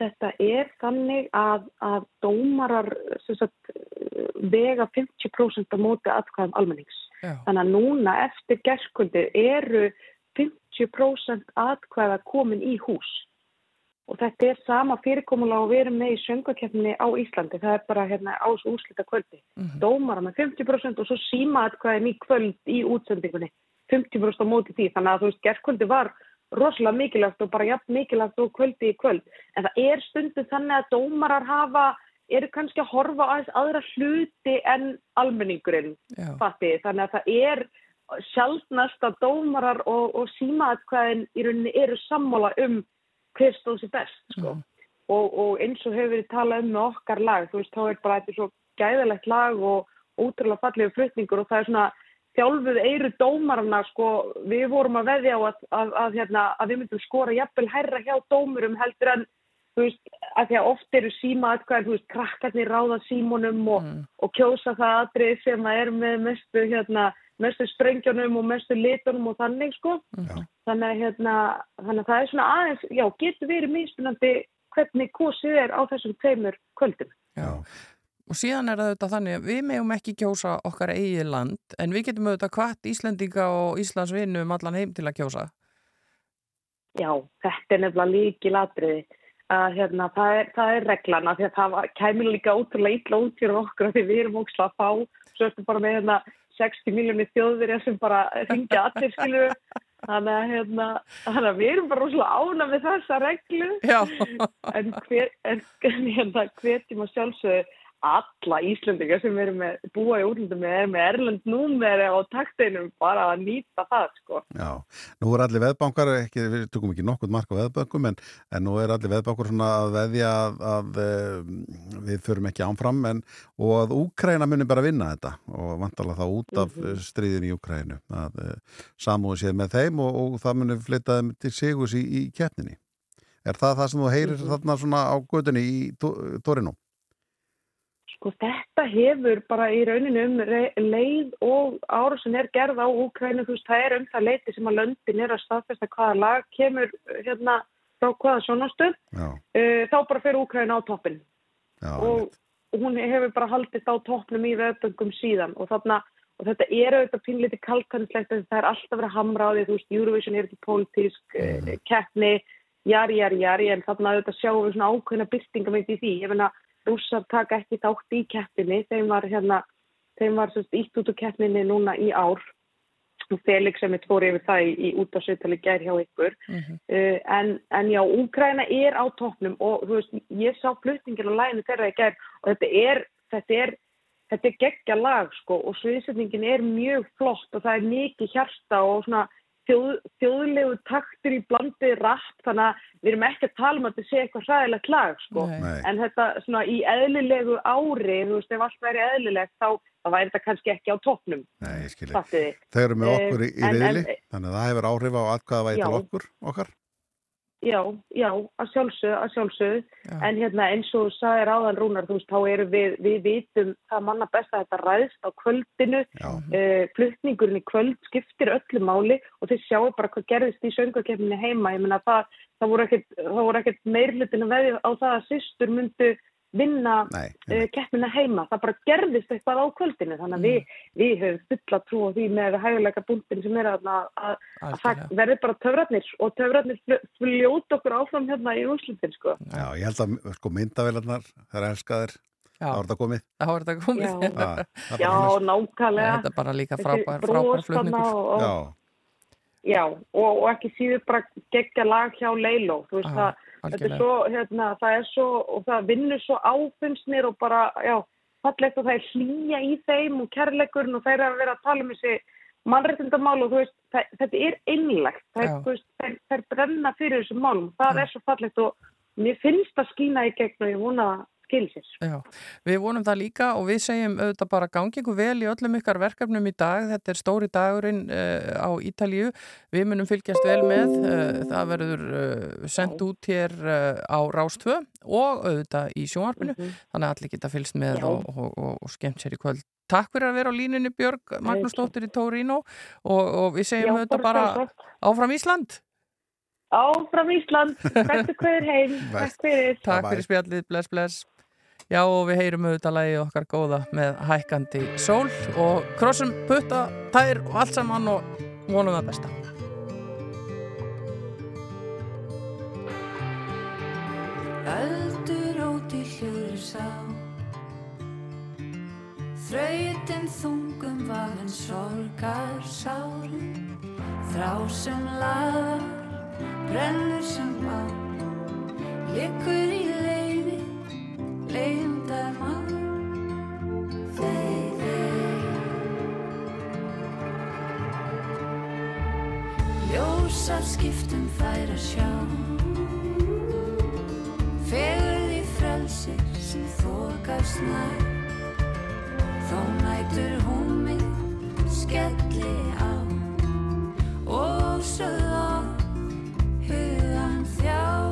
Þetta er þannig að, að dómarar sagt, vega 50% á móti atkvæðum almennings. Já. Þannig að núna eftir gerskvöldi eru 50% atkvæða komin í hús. Og þetta er sama fyrirkomulega og við erum með í söngakeppninni á Íslandi. Það er bara hérna ás úrslita kvöldi. Mhm. Dómara með 50% og svo síma atkvæðin í kvöld í útsendingunni. 50% á móti því. Þannig að þú veist, gerskvöldi var rosalega mikilvægt og bara jafn mikilvægt og kvöldi í kvöld. En það er stundum þannig að dómarar hafa, eru kannski að horfa aðeins aðra hluti en almenningurinn, fatti. Þannig að það er sjálfnast að dómarar og, og símaatkvæðin í rauninni eru sammála um hver stóð sér best, sko. Og, og eins og hefur við talað um með okkar lag, þú veist, þá er bara er svo gæðalegt lag og ótrúlega fallegu flutningur og það er svona þjálfuð eiru dómarana, sko, við vorum að veðja á að, að, að, hérna, að við myndum skora jafnvel hærra hjá dómurum heldur en, þú veist, að því að oft eru síma atkvæðin, þú veist, krakkarnir ráða símunum og, og kjósa það atrið sem að er með mestu, hérna, mestu sprengjónum og mestu litunum og þannig, sko. Þannig að, hérna, þannig að það er svona aðeins, já, getur verið mismunandi hvernig kosið er á þessum tveimur kvöldum. Já. Og síðan er auðvitað þannig að við megum ekki kjósa okkar eigið land en við getum auðvitað hvart Íslendinga og Íslands vinnu um allan heim til að kjósa. Já, þetta er nefnilega líki latriði að hérna, það, er, er reglana því að það kæmur líka ótrúlega illa út fyrir okkur af því við erum ókslega að fá svo ertu bara með hérna 60 miljónir þjóðverja sem bara ringja allir skilu þannig að, hérna, þannig að við erum bara rosalega ána með þessa reglu. En, hver, en hérna, hvetjum að sjálfsögðu alla Íslendingar sem eru með búa í útlundum er með erlend númer og takteinum bara að nýta það sko. Já, nú er allir veðbankar, ekki, við tökum ekki nokkuð mark á veðbankum, en, en nú er allir veðbankar svona að veðja að, að eh, við förum ekki ánfram en, og að Úkraina munir bara vinna þetta og vantarlega þá út af mm stríðin í Úkrainu að uh, samúið séð með þeim og, og það munir flytta þeim til sigus í, í keppninni. Er það það sem þú heyrir Mhm. þarna svona á gödunni í Torino? Sko þetta hefur bara í rauninu um leið og árásin er gerð á Úkrænu, þú veist, það er um það leiti sem að löndin er að staðfesta hvaða lag kemur hérna frá hvaða sjónastöð, Já, uh, þá bara fyrir Úkrænu á toppin já, og hún hefur bara haldist á toppnum í veðböngum síðan. Og þarna og þetta er auðvitað pínlítið kalkanslegt en það er alltaf verið að hamra á því, þú veist, Eurovision er ekki pólitísk, mm. keppni, jari, jari, jari, en þarna auðvitað sjáum við svona ákveðna byrtingameit í því. Ég meina, rússar taka ekki þátt í keppninni, þeim var hérna, þeim var sérst ítt út úr keppninni núna í ár. Og Felix sem við fór yfir það í, í út af svitali gær hjá ykkur. Uh, en, en já, Úgræna er á toppnum og þú veist, ég sá fluttingin á læginu þeirra í gær og þetta er, þetta er, þetta er geggja lag sko og sviðsetningin er mjög flott og það er mikið hjarta og svona þjóð, þjóðlegu taktur í blandið rapp þannig að við erum ekki að tala um að þetta sé eitthvað hræðilegt lag sko en þetta svona í eðlilegu ári, þú veist, ef allt væri eðlilegt þá, væri þetta kannski ekki á toppnum. Nei, ég skilji. Þau eru með Eh, okkur í, í riðli, þannig að það hefur áhrif á atkvæða vægi Já. til okkur, okkar. Já, já, að sjálfsögðu, að sjálfsögðu, en hérna eins og þú sagðir áðan Rúnar, þú veist, þá erum við, við vitum það manna best að þetta ræðst á kvöldinu, uh, flutningurinn í kvöld skiptir öllu máli og þið sjáu bara hvað gerðist í söngakefninni heima, ég meina það, það voru ekkert, meirlutin að veðja á það að systur myndu vinna uh, keppnina heima, það bara gerðist eitthvað á kvöldinu, þannig að við, við höfum fulla trú á því með hæguleika búndin sem er að, að, að, að það verður bara töfratnir og töfratnir fl- fljóta okkur áfram hérna í úrslutin sko. Já, ég held að sko myndavélarnar, það er elskaðir, þá er þetta komið. þá er þetta komið. Já. Já, það Já, nákvæmlega. Þetta er bara líka frábær, frábær flutningur og- og- Já, Já, og, og ekki síður bara geggja lag hjá Leiló, þú veist það, þetta er svo, hérna, það er svo, og það vinnur svo áfunnsnir og bara, já, fallegt og það er hlýja í þeim og kærleikurinn og þeir eru að vera að tala um þessi mannréttindamál og þú veist, það, þetta er einlegt, það er, Já. þú veist, þeir, þeir brenna fyrir þessum málum, það er svo fallegt og mér finnst það skína í gegn og ég vona að skilsins. Já, við vonum það líka og við segjum auðvitað bara gangi ykkur vel í öllum ykkar verkefnum í dag. Þetta er stóri dagurinn uh, á Ítalíu. Við munum fylgjast vel með. Uh, það verður uh, sendt út hér uh, á Rástvö og auðvitað í sjónvarpinu. Þannig að allir geta fylgst með og, og, og, og skemmt sér í kvöld. Takk fyrir að vera á línunni Björg Magnúsdóttir í Torino og, og við segjum Já, auðvitað bara áfram Ísland. Áfram Ísland, bestu hver heim, takk fyrir. Takk fyrir spjallið, bless, bless. Já, og við heyrum auðvitað lagið okkar góða með hækkandi sól og krossum putta, tær og allt saman og vonum það besta. Öldur í hljóður sá Þrautin þungum vafinn sorgar sárum Þrá sem lagar, brennur sem bá Liggur í leiði, Ljósar skiptum þær að sjá. Fegurð í frelsi sem þokast nær. Þó nætur hún mig skelli á. Og sögð á hugan þjá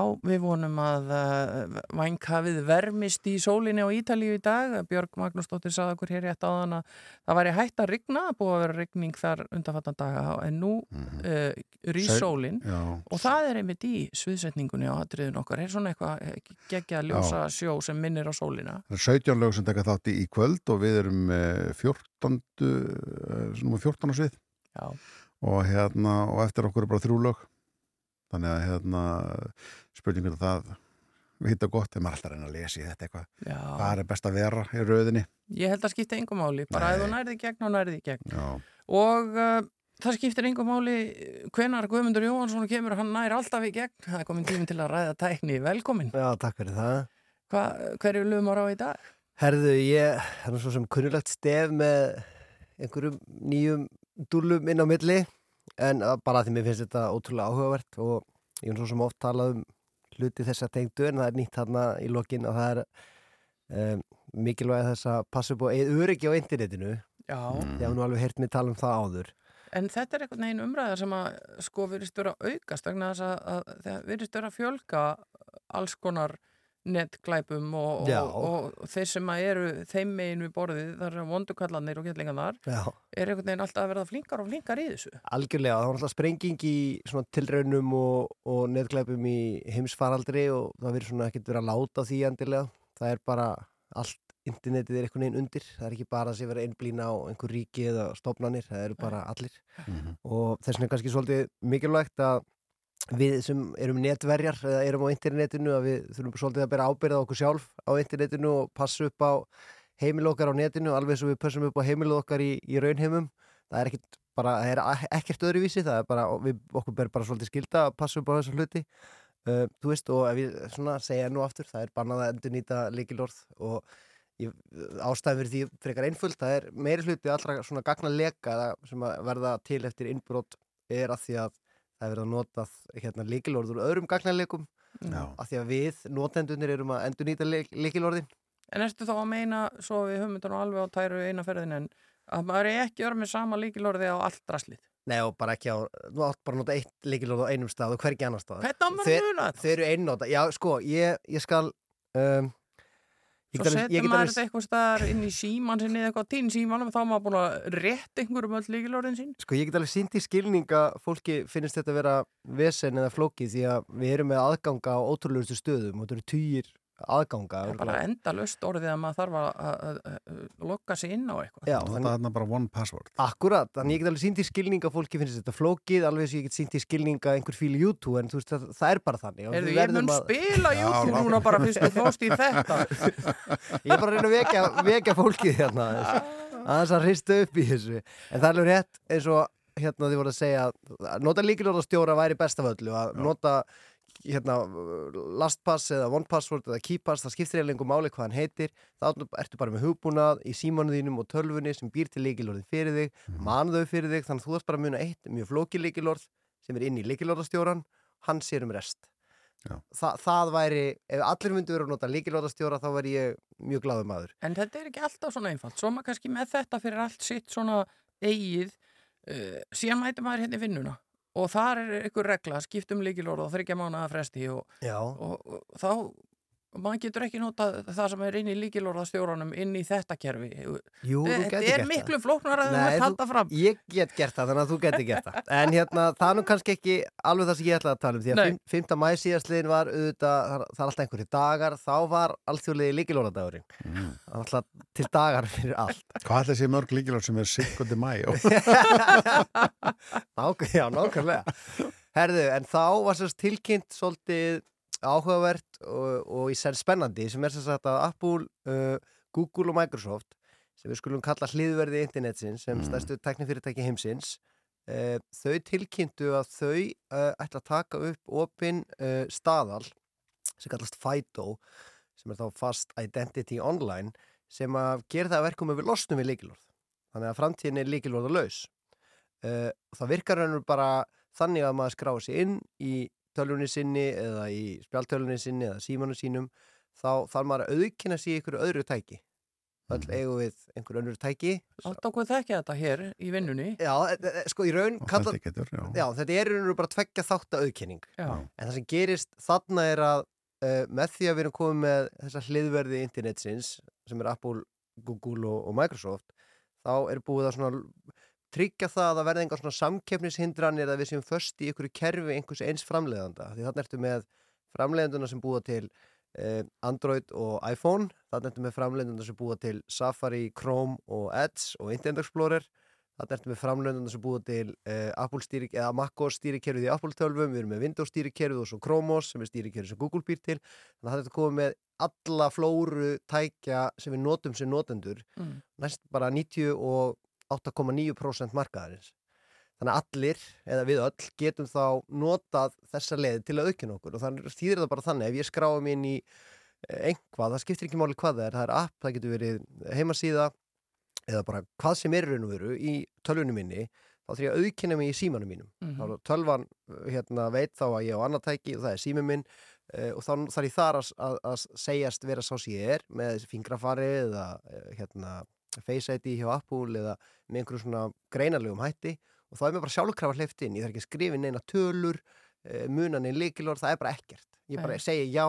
Já, við vonum að uh, vænghafið vermist í sólinni á Ítalíu í dag. Björg Magnúsdóttir sagði okkur hér rétt áðan að það væri hægt að rigna, búið að vera rigning þar undanfattan daga, en nú uh, rís Sæl- sólin Já. og það er einmitt í sviðsetningunni á atriðun okkar. Er svona eitthvað geggja ljósa sjó sem minnir á sólina? Það er 17 lög sem teka þátt í, kvöld og við erum eh, 14. eh, 14 á svið Já. og hérna og eftir okkur er bara þrjú lög þannig að hérna spurningur það við hitta gott, þegar maður alltaf að reyna að lesa í þetta eitthvað hvað er best að vera í röðinni Ég held að skipta engum máli, bara ef þú nærði í gegn og nærði í gegn. Já. Og uh, það skiptir engum máli hvenar Guðmundur Jóhansson kemur, hann nær alltaf í gegn. Það er komin tíminn til að ræða tækni. Velkomin. Já, takk fyrir það. Hva, hverju lumar á í dag? Herðu, ég er nú svo sem kunnulegt stef með einhverjum nýjum dúlum inn á milli en uh, bara því mér finnst þetta ótrúlega áhugavert og ég er nú svo sem oft talað um hluti þess að tengdu en það er nýtt þarna í lokin að það er um, mikilvæg þess að passa upp á eið öryggi á internetinu. Já. ég hef nú alveg heyrt mig tala um það áður. En þetta er einhvern veginn umræða sem að sko virðist vera aukast vegna þess að, að það virðist vera að fjölga alls konar netglæpum og, og, og þeir sem að eru þeim megin við borðið, þar er vondukallanir og kettlingarnar, Já. er einhvern veginn alltaf að verða flinkar og flinkar í þessu. Algjörlega, það var alltaf sprenging í svona tilraunum og, og neðglæpum í heimsfaraldri og það verður svona ekkert verið að láta því endilega. Það er bara allt, internetið er einhvern veginn undir. Það er ekki bara að sé verið einblína á einhver ríki eða stofnanir, það eru bara allir. Og þess vegna er kannski svolítið mikilvægt að við sem erum netverjar eða erum á internetinu að við þurfum svolítið að bera ábyrða okkur sjálf á internetinu og passa upp á heimil okkar á netinu alveg svo við passum upp á heimilu okkar í, í raunheimum. Það er ekkert bara, það er a- ekkert öðruvísi það er bara, við, okkur ber bara svolítið skilda að passa upp á þessu hluti. Uh, þú veist og ef ég svona segja nú aftur það er bannað að endur nýta líkilorð og ég, ástæðan fyrir því frekar einföld, það er meiri hluti allra svona gagna leka sem að verða til eftir innbrot er að því að það er verið að nota hérna, líkilorð úr öðrum gagnalekum Já. að því að við, notendunir, erum að endur nýta líkilorðin En ertu þá að meina, svo við höfum þetta nú alveg á tæru eina ferðin en að maður er ekki að vera með sama líkilorði á allt draslið? Nei og bara ekki á, þú átt bara að nota eitt líkilorð á einum stað og hvergi annar stað Hvernig á maður að muna þetta? Þau eru einnota, já sko, ég, ég skal um, Svo get maður þetta eitthvað staðar inn í síman sinni eða eitthvað tín símanum þá er maður búin að rétt einhverjum öll líkilorðin sín. Sko ég get alveg sínt í skilning að fólki finnst þetta að vera vesen eða flókið því að við erum með aðganga á ótrúlegustu stöðum og þetta eru týjir aðganga Það er bara enda löst orðið að maður þarf að, að, að, að lokka sig inn á eitthvað. Já, það er þarna bara one password Akkurat, þannig ég get alveg sínt í skilning að fólki finnst þetta flókið, alveg að ég get sínt í skilning að einhver fíl YouTube en þú veist það, það er bara þannig og Erðu, ég mun að- spila Já, YouTube lá- núna bara fyrst þú fóst í þetta. Ég er bara að reyna að vekja, vekja fólkið hérna aðeins, aðeins að hrista upp í þessu en það er alveg rétt eins og hérna þið voru að segja að nota líkilorðastjóra væri best af öllu að nota hérna lastpass eða onepassword eða keypass það skiptir eiginlega einhver máli hvað hann heitir. Þá ertu bara með hugbúnað í símanu þínum og tölvunni sem býr til líkilorðin fyrir þig Mhm. man þau fyrir þig þannig að þú þarf bara að muna eitt mjög flóki líkilorð sem er inn í líkilorðastjóran hann sér um rest. Þa, það væri, ef allir myndu vera að nota líkilorðastjóra þá væri ég mjög glaður maður. En þetta er ekki alltaf svona einfalt. Svo maður kannski með þetta fyrir allt sitt svona eigið, uh, síðan mæti maður hérna í vinnuna og þar er einhver regla, skiptum líkilorð og þryggja mánuða fresti og, og, og þá, maður getur ekki nota það sem er inn í líkilorðastjóranum inn í þetta kerfi. Jú, þú þetta er gert miklu það. flóknar að ert halda fram. Ég get gert það, þannig að þú geti gert það En hérna, það er nú kannski ekki alveg það sem ég ætlaði að tala um Því að Nei. fimm- 5. mæ síðastliðin var auðvitað, það það er alltaf einhverju dagar Þá var alþjóðlegi líkilónadagurinn Mm. Það alltaf til dagar fyrir allt Hvað ætla sé mörg líkilorð sem er sikkandi mæ Nák Já, nákvæmlega Herðu, en þá var sérst tilkynnt svolítið áhugavert og, og í senn spennandi sem er sem sagt að Apple, uh, Google og Microsoft sem við skulum kalla hliðverði internetsins sem Mm. stærstu teknifyrirtæki heimsins uh, þau tilkynntu að þau uh, ætla að taka upp opin uh, staðal sem kallast FIDO sem er þá Fast Identity Online sem að gera það að verkum að við losnum við líkilorð þannig að framtíðin er líkilorða laus uh, það virkar hennur bara þannig að maður skráði sig inn í tölvunni sinni eða í spjaltölvunni sinni eða símanu sínum þá þarf maður að auðkynna sig í ykkur öðru tæki öll eigum við einhver önnur tæki Átt okkur þekkja þetta hér í vinnunni Já, e- e- sko í raun kalla, Authenticator, já. já, þetta er í raun og bara tveggja þátt að auðkenning Já. en það sem gerist þarna er að uh, með því að við erum komið með þessa hliðverði internetsins sem er Apple, Google og, og Microsoft þá er búið að svona tryggja það að það verði einhver svona samkeppnishindranir að við séum först í einhverju kerfi einhvers eins framleiðanda? Því þarna ertu með framleiðanduna sem búa til eh, Android og iPhone þarna ertu með framleiðanduna sem búa til Safari, Chrome og Edge og Internet Explorer þarna ertu með framleiðanduna sem búa til eh, Apple stýri, eða MacOS stýrikerfið í Apple 12 við erum með Windows stýrikerfið og svo Chrome OS sem er stýrikerfið sem Google býr til. Þannig að þetta komið með alla flóru tækja sem við notum sem notendur. Mm. næst bara 98,9% markaðarins. Þannig að allir, eða við öll getum þá notað þessa leið til að aukina okkur. Og þannig þýðir það bara þannig ef ég skráum inn í eh, einhvað, það skiptir ekki máli hvað það er það er app, það getur verið heimasíða eða bara hvað sem er raun og veru í tölvunum minni þá þarf ég að aukina mig í símanum mínum. Mhm. þá er tölvan eh, hérna, veit þá að ég á annað tæki og það er símum minn uh, og þá þarf ég þar að, að, að segjast vera sá sem ég er með þessi fingrafari eða uh, hérna, Face ID hjá Apple eða með einhverjum svona greinarlegum hætti og þá er mér bara sjálfkrafa hleyft inn. Ég þarf ekki að skrifa inn eina tölur uh, munan inn líkilor, það er bara ekkert. Ég bara Nei. segi já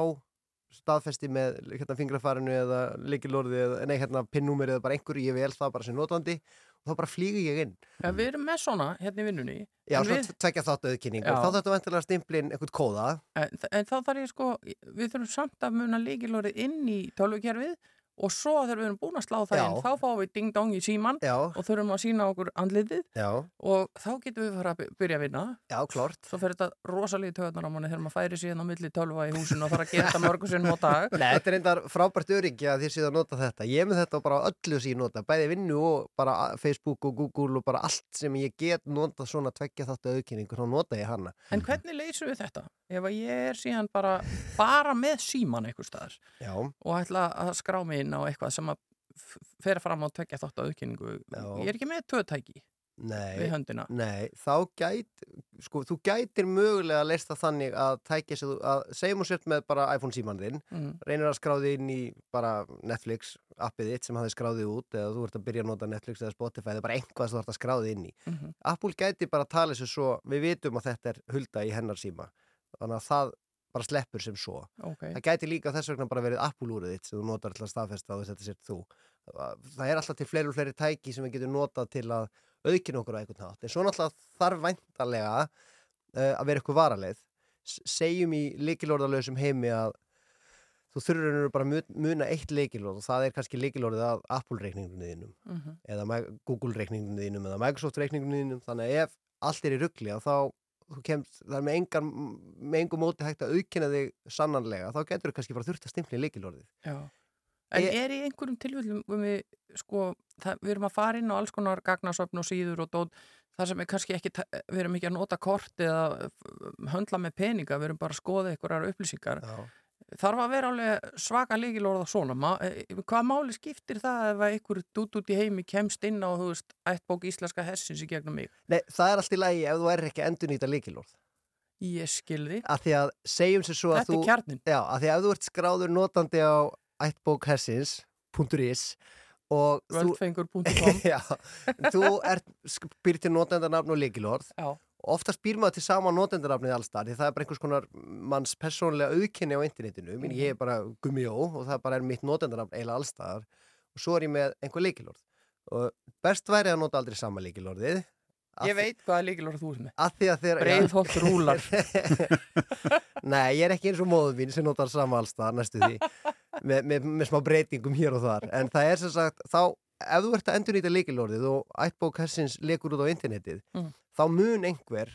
staðfesti með hérna, fingrafarinu eða líkilorði eða nei, hérna, pinnúmer eða bara einhverju, ég vel það bara sem notandi og þá bara flýgu ég inn. Ja, við erum með svona hérna í vinnunni Já, við, tvekja þátt auðkynning Já. og þá þetta vantilega stimplin einhvern kóða. En, en þá þarf ég sko við þurfum samt að muna líkilorið inn í tölvukerfið og svo þegar við erum búin að slá það Já. inn þá fáum við ding dong í síman Já. og þurfum að sína okkur andlitið Já. og þá getum við fara að by- byrja að vinna Já, klárt Svo fer þetta rosalítið töðunar á manni þegar maður færi síðan á milli tölva í húsinu og þarf að gera þetta mörgu sinnum á dag Nei, þetta er reyndar frábært öryggi að þér séð að nota þetta. Ég með þetta bara á öllu ég nota, bæði vinnu og bara Facebook og Google og bara allt sem ég get nota svona tveggja þáttu auðkynningu, þá nota ég hana. En hvernig leysum við þetta? Ef að ég er síðan bara, bara með síman einhver staðar Já. og ætla að skrá mig inn á eitthvað sem að fer fram á tvekja þátt á auðkynningu ég er ekki með töðtæki Nei, við höndina Nei, þá gæt, sko, þú gætir mögulega að leysta þannig að tækja sér, að segjum og sért með bara iPhone síman þinn, Mhm. reynir að skráði inn í bara Netflix appið þitt sem hafði skráði út eða þú ert að byrja að nota Netflix eða Spotify eða bara einhvað sem þú ert að skráði inn í. Mhm. Apple gæti bara að tala sér svo, við vitum að þetta er hulda í hennar síma, þannig að það bara sleppur sem svo. Ok. Það gæti líka þess vegna bara verið Apple úrið þitt sem þú notar að staðfesta að þetta sér þú. Það er alltaf til fleiri og fleiri tæki sem við getum notað til að aukina okkur á einhvern hátt. En svo náttúrulega þarf væntalega uh, að vera eitthvað varaleið. Segjum í leikilorðalöðsum heimi að þú þurfur bara að mu- muna eitt leikilorð og það er kannski leikilorðið að Apple-reikningunni þínum Mhm. eða Mi- Google-reikningunni þínum eða Microsoft-reikningunni þínum þannig að ef allt er í ruggli þá þú kemst, það er með, engar, með engum móti hægt að aukina þig sannanlega þá getur þú kannski bara þurft að stimpla í leikilorðið Já. En Ég- er í einhverjum tilfellum um við, sko, það, við erum að fara inn á alls konar gagnasöfn og síður og dót þar sem er kannski ekki, við erum ekki að nota kort eða höndla með peninga, við erum bara að skoða einhverjar upplýsingar. Já. Þarf að vera alveg svaka líkilorða svona. Ma, eh, hvað máli skiptir það ef að einhver dút út í heimi kemst inn á, þú veist, ættbók íslenska hessins í gegnum mig? Nei, það er allt í lagi ef þú er ekki að endurnýta leikilorð Ég skilði. að því að segjum sér svo að Þetta er þú kjarninn. Já, að því að ef þú ert skráður notandi á ættbókhessins.is og þú Völdfengur.com Já, þú ert býr til notendanafn og leikilorð Já. Oftast býr maður til sama notendanafnið allstar því það er bara einhvers konar manns persónlega auðkenni á internetinu. Mín, ég er bara Gummjó og það bara er mitt notendanafn eiginlega allstar og svo er ég með einhver leikilorð og best væri að nota aldrei sama leikilorðið Ég veit hvaða líkilorð þú ert með. Breiðholt rúlar. Nei, ég er ekki eins og móður mín sem notar sama allstað næstu því með, með, með smá breytingum hér og þar. En það er sem sagt, þá ef þú ert að endurnýta leikilorðið og ættbók hessins lekur út á internetið Mm. þá mun einhver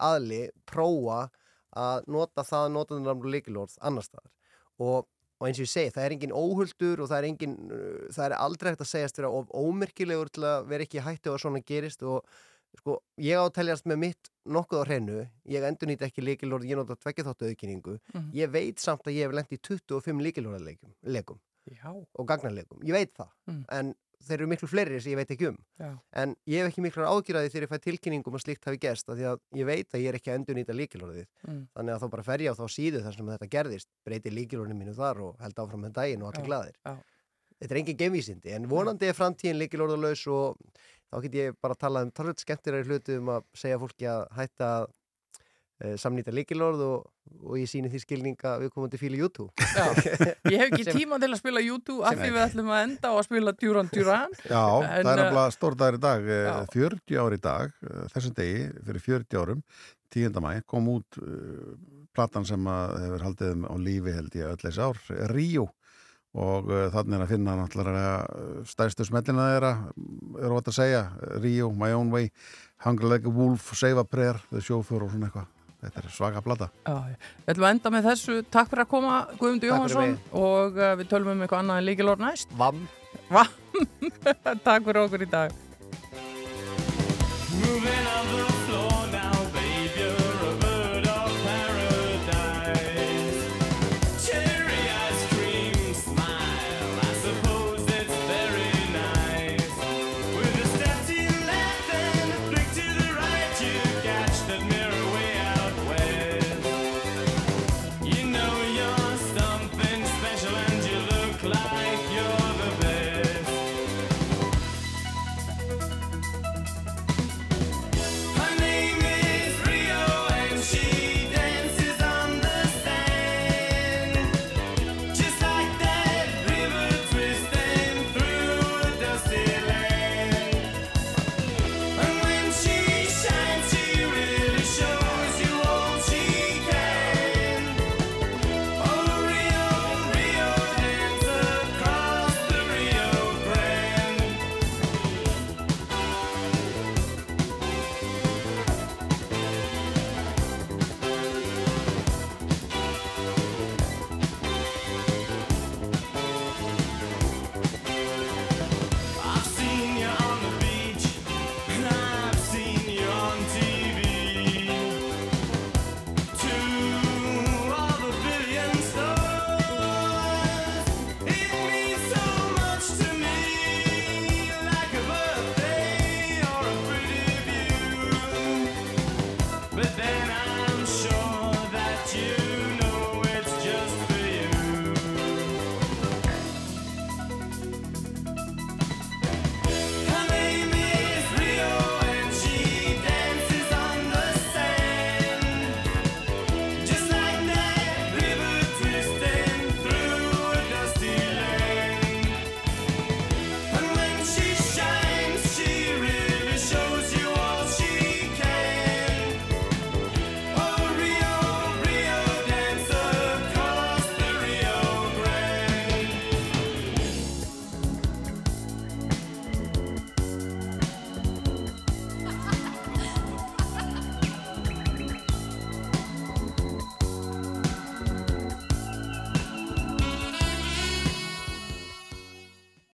aðli prófa að nota það notandarnafn og leikilorð annar staðar og, og eins og ég segi, það er engin óhuldur og það er engin, uh, það er aldrei hægt að segjast vera of ómerkilegur til að vera ekki hætti að svona gerist og sko, ég áteljast með mitt nokkuð á hreinu, ég endur nýtt ekki líkilorð, ég nota tvekja þáttu auðkynningu Mhm. ég veit samt að ég hef lent í 25 líkilorðarleikum leikum Já. og gagnarleikum, ég veit það Mm. en þeir eru miklu fleiri sem ég veit ekki um Já. en ég hef ekki miklu ágjörði þegar ég fæ tilkynningum að slíkt hafi gerst af því að ég veit að ég er ekki að endur nýta líkilorðið Mm. þannig að þá bara fer ég á þá síðu þar sem þetta gerðist breyti líkilorðinu mínu þar og held áfram með daginn og allir Já, glaðir já. þetta er engin gemvísindi en vonandi er framtíðin líkilorðalaus og þá get ég bara að tala um talveit skemmtilegri hluti um að segja fólki að hætta að samnýta líkilorð og, og ég síni því skilninga við komum til fíli YouTube Já, ég hef ekki tíma til að spila YouTube af því við ætlum að enda á að spila Duran Duran Já, það er En, nefnilega stór dagur í dag, eh, já. 40 ár í dag, eh, þessum degi, fyrir 40 árum, 10. mæ, kom út uh, platan sem að hefur haldið á lífi held ég öll þessi ár, Ríó og uh, þannig er að finna náttúrulega eh, stærstu smellina þeirra, eru að segja, Ríó, My Own Way, Hunger Like a Wolf, Save a Prayer, The Chauffeur og svona eitthvað. Þetta er svaka já. Við ætlum að enda með þessu. Takk fyrir að koma, Guðmundur Jóhansson og uh, við tölum um eitthvað annað en líkilorð næst. Vam. Vam. Takk fyrir okkur í dag.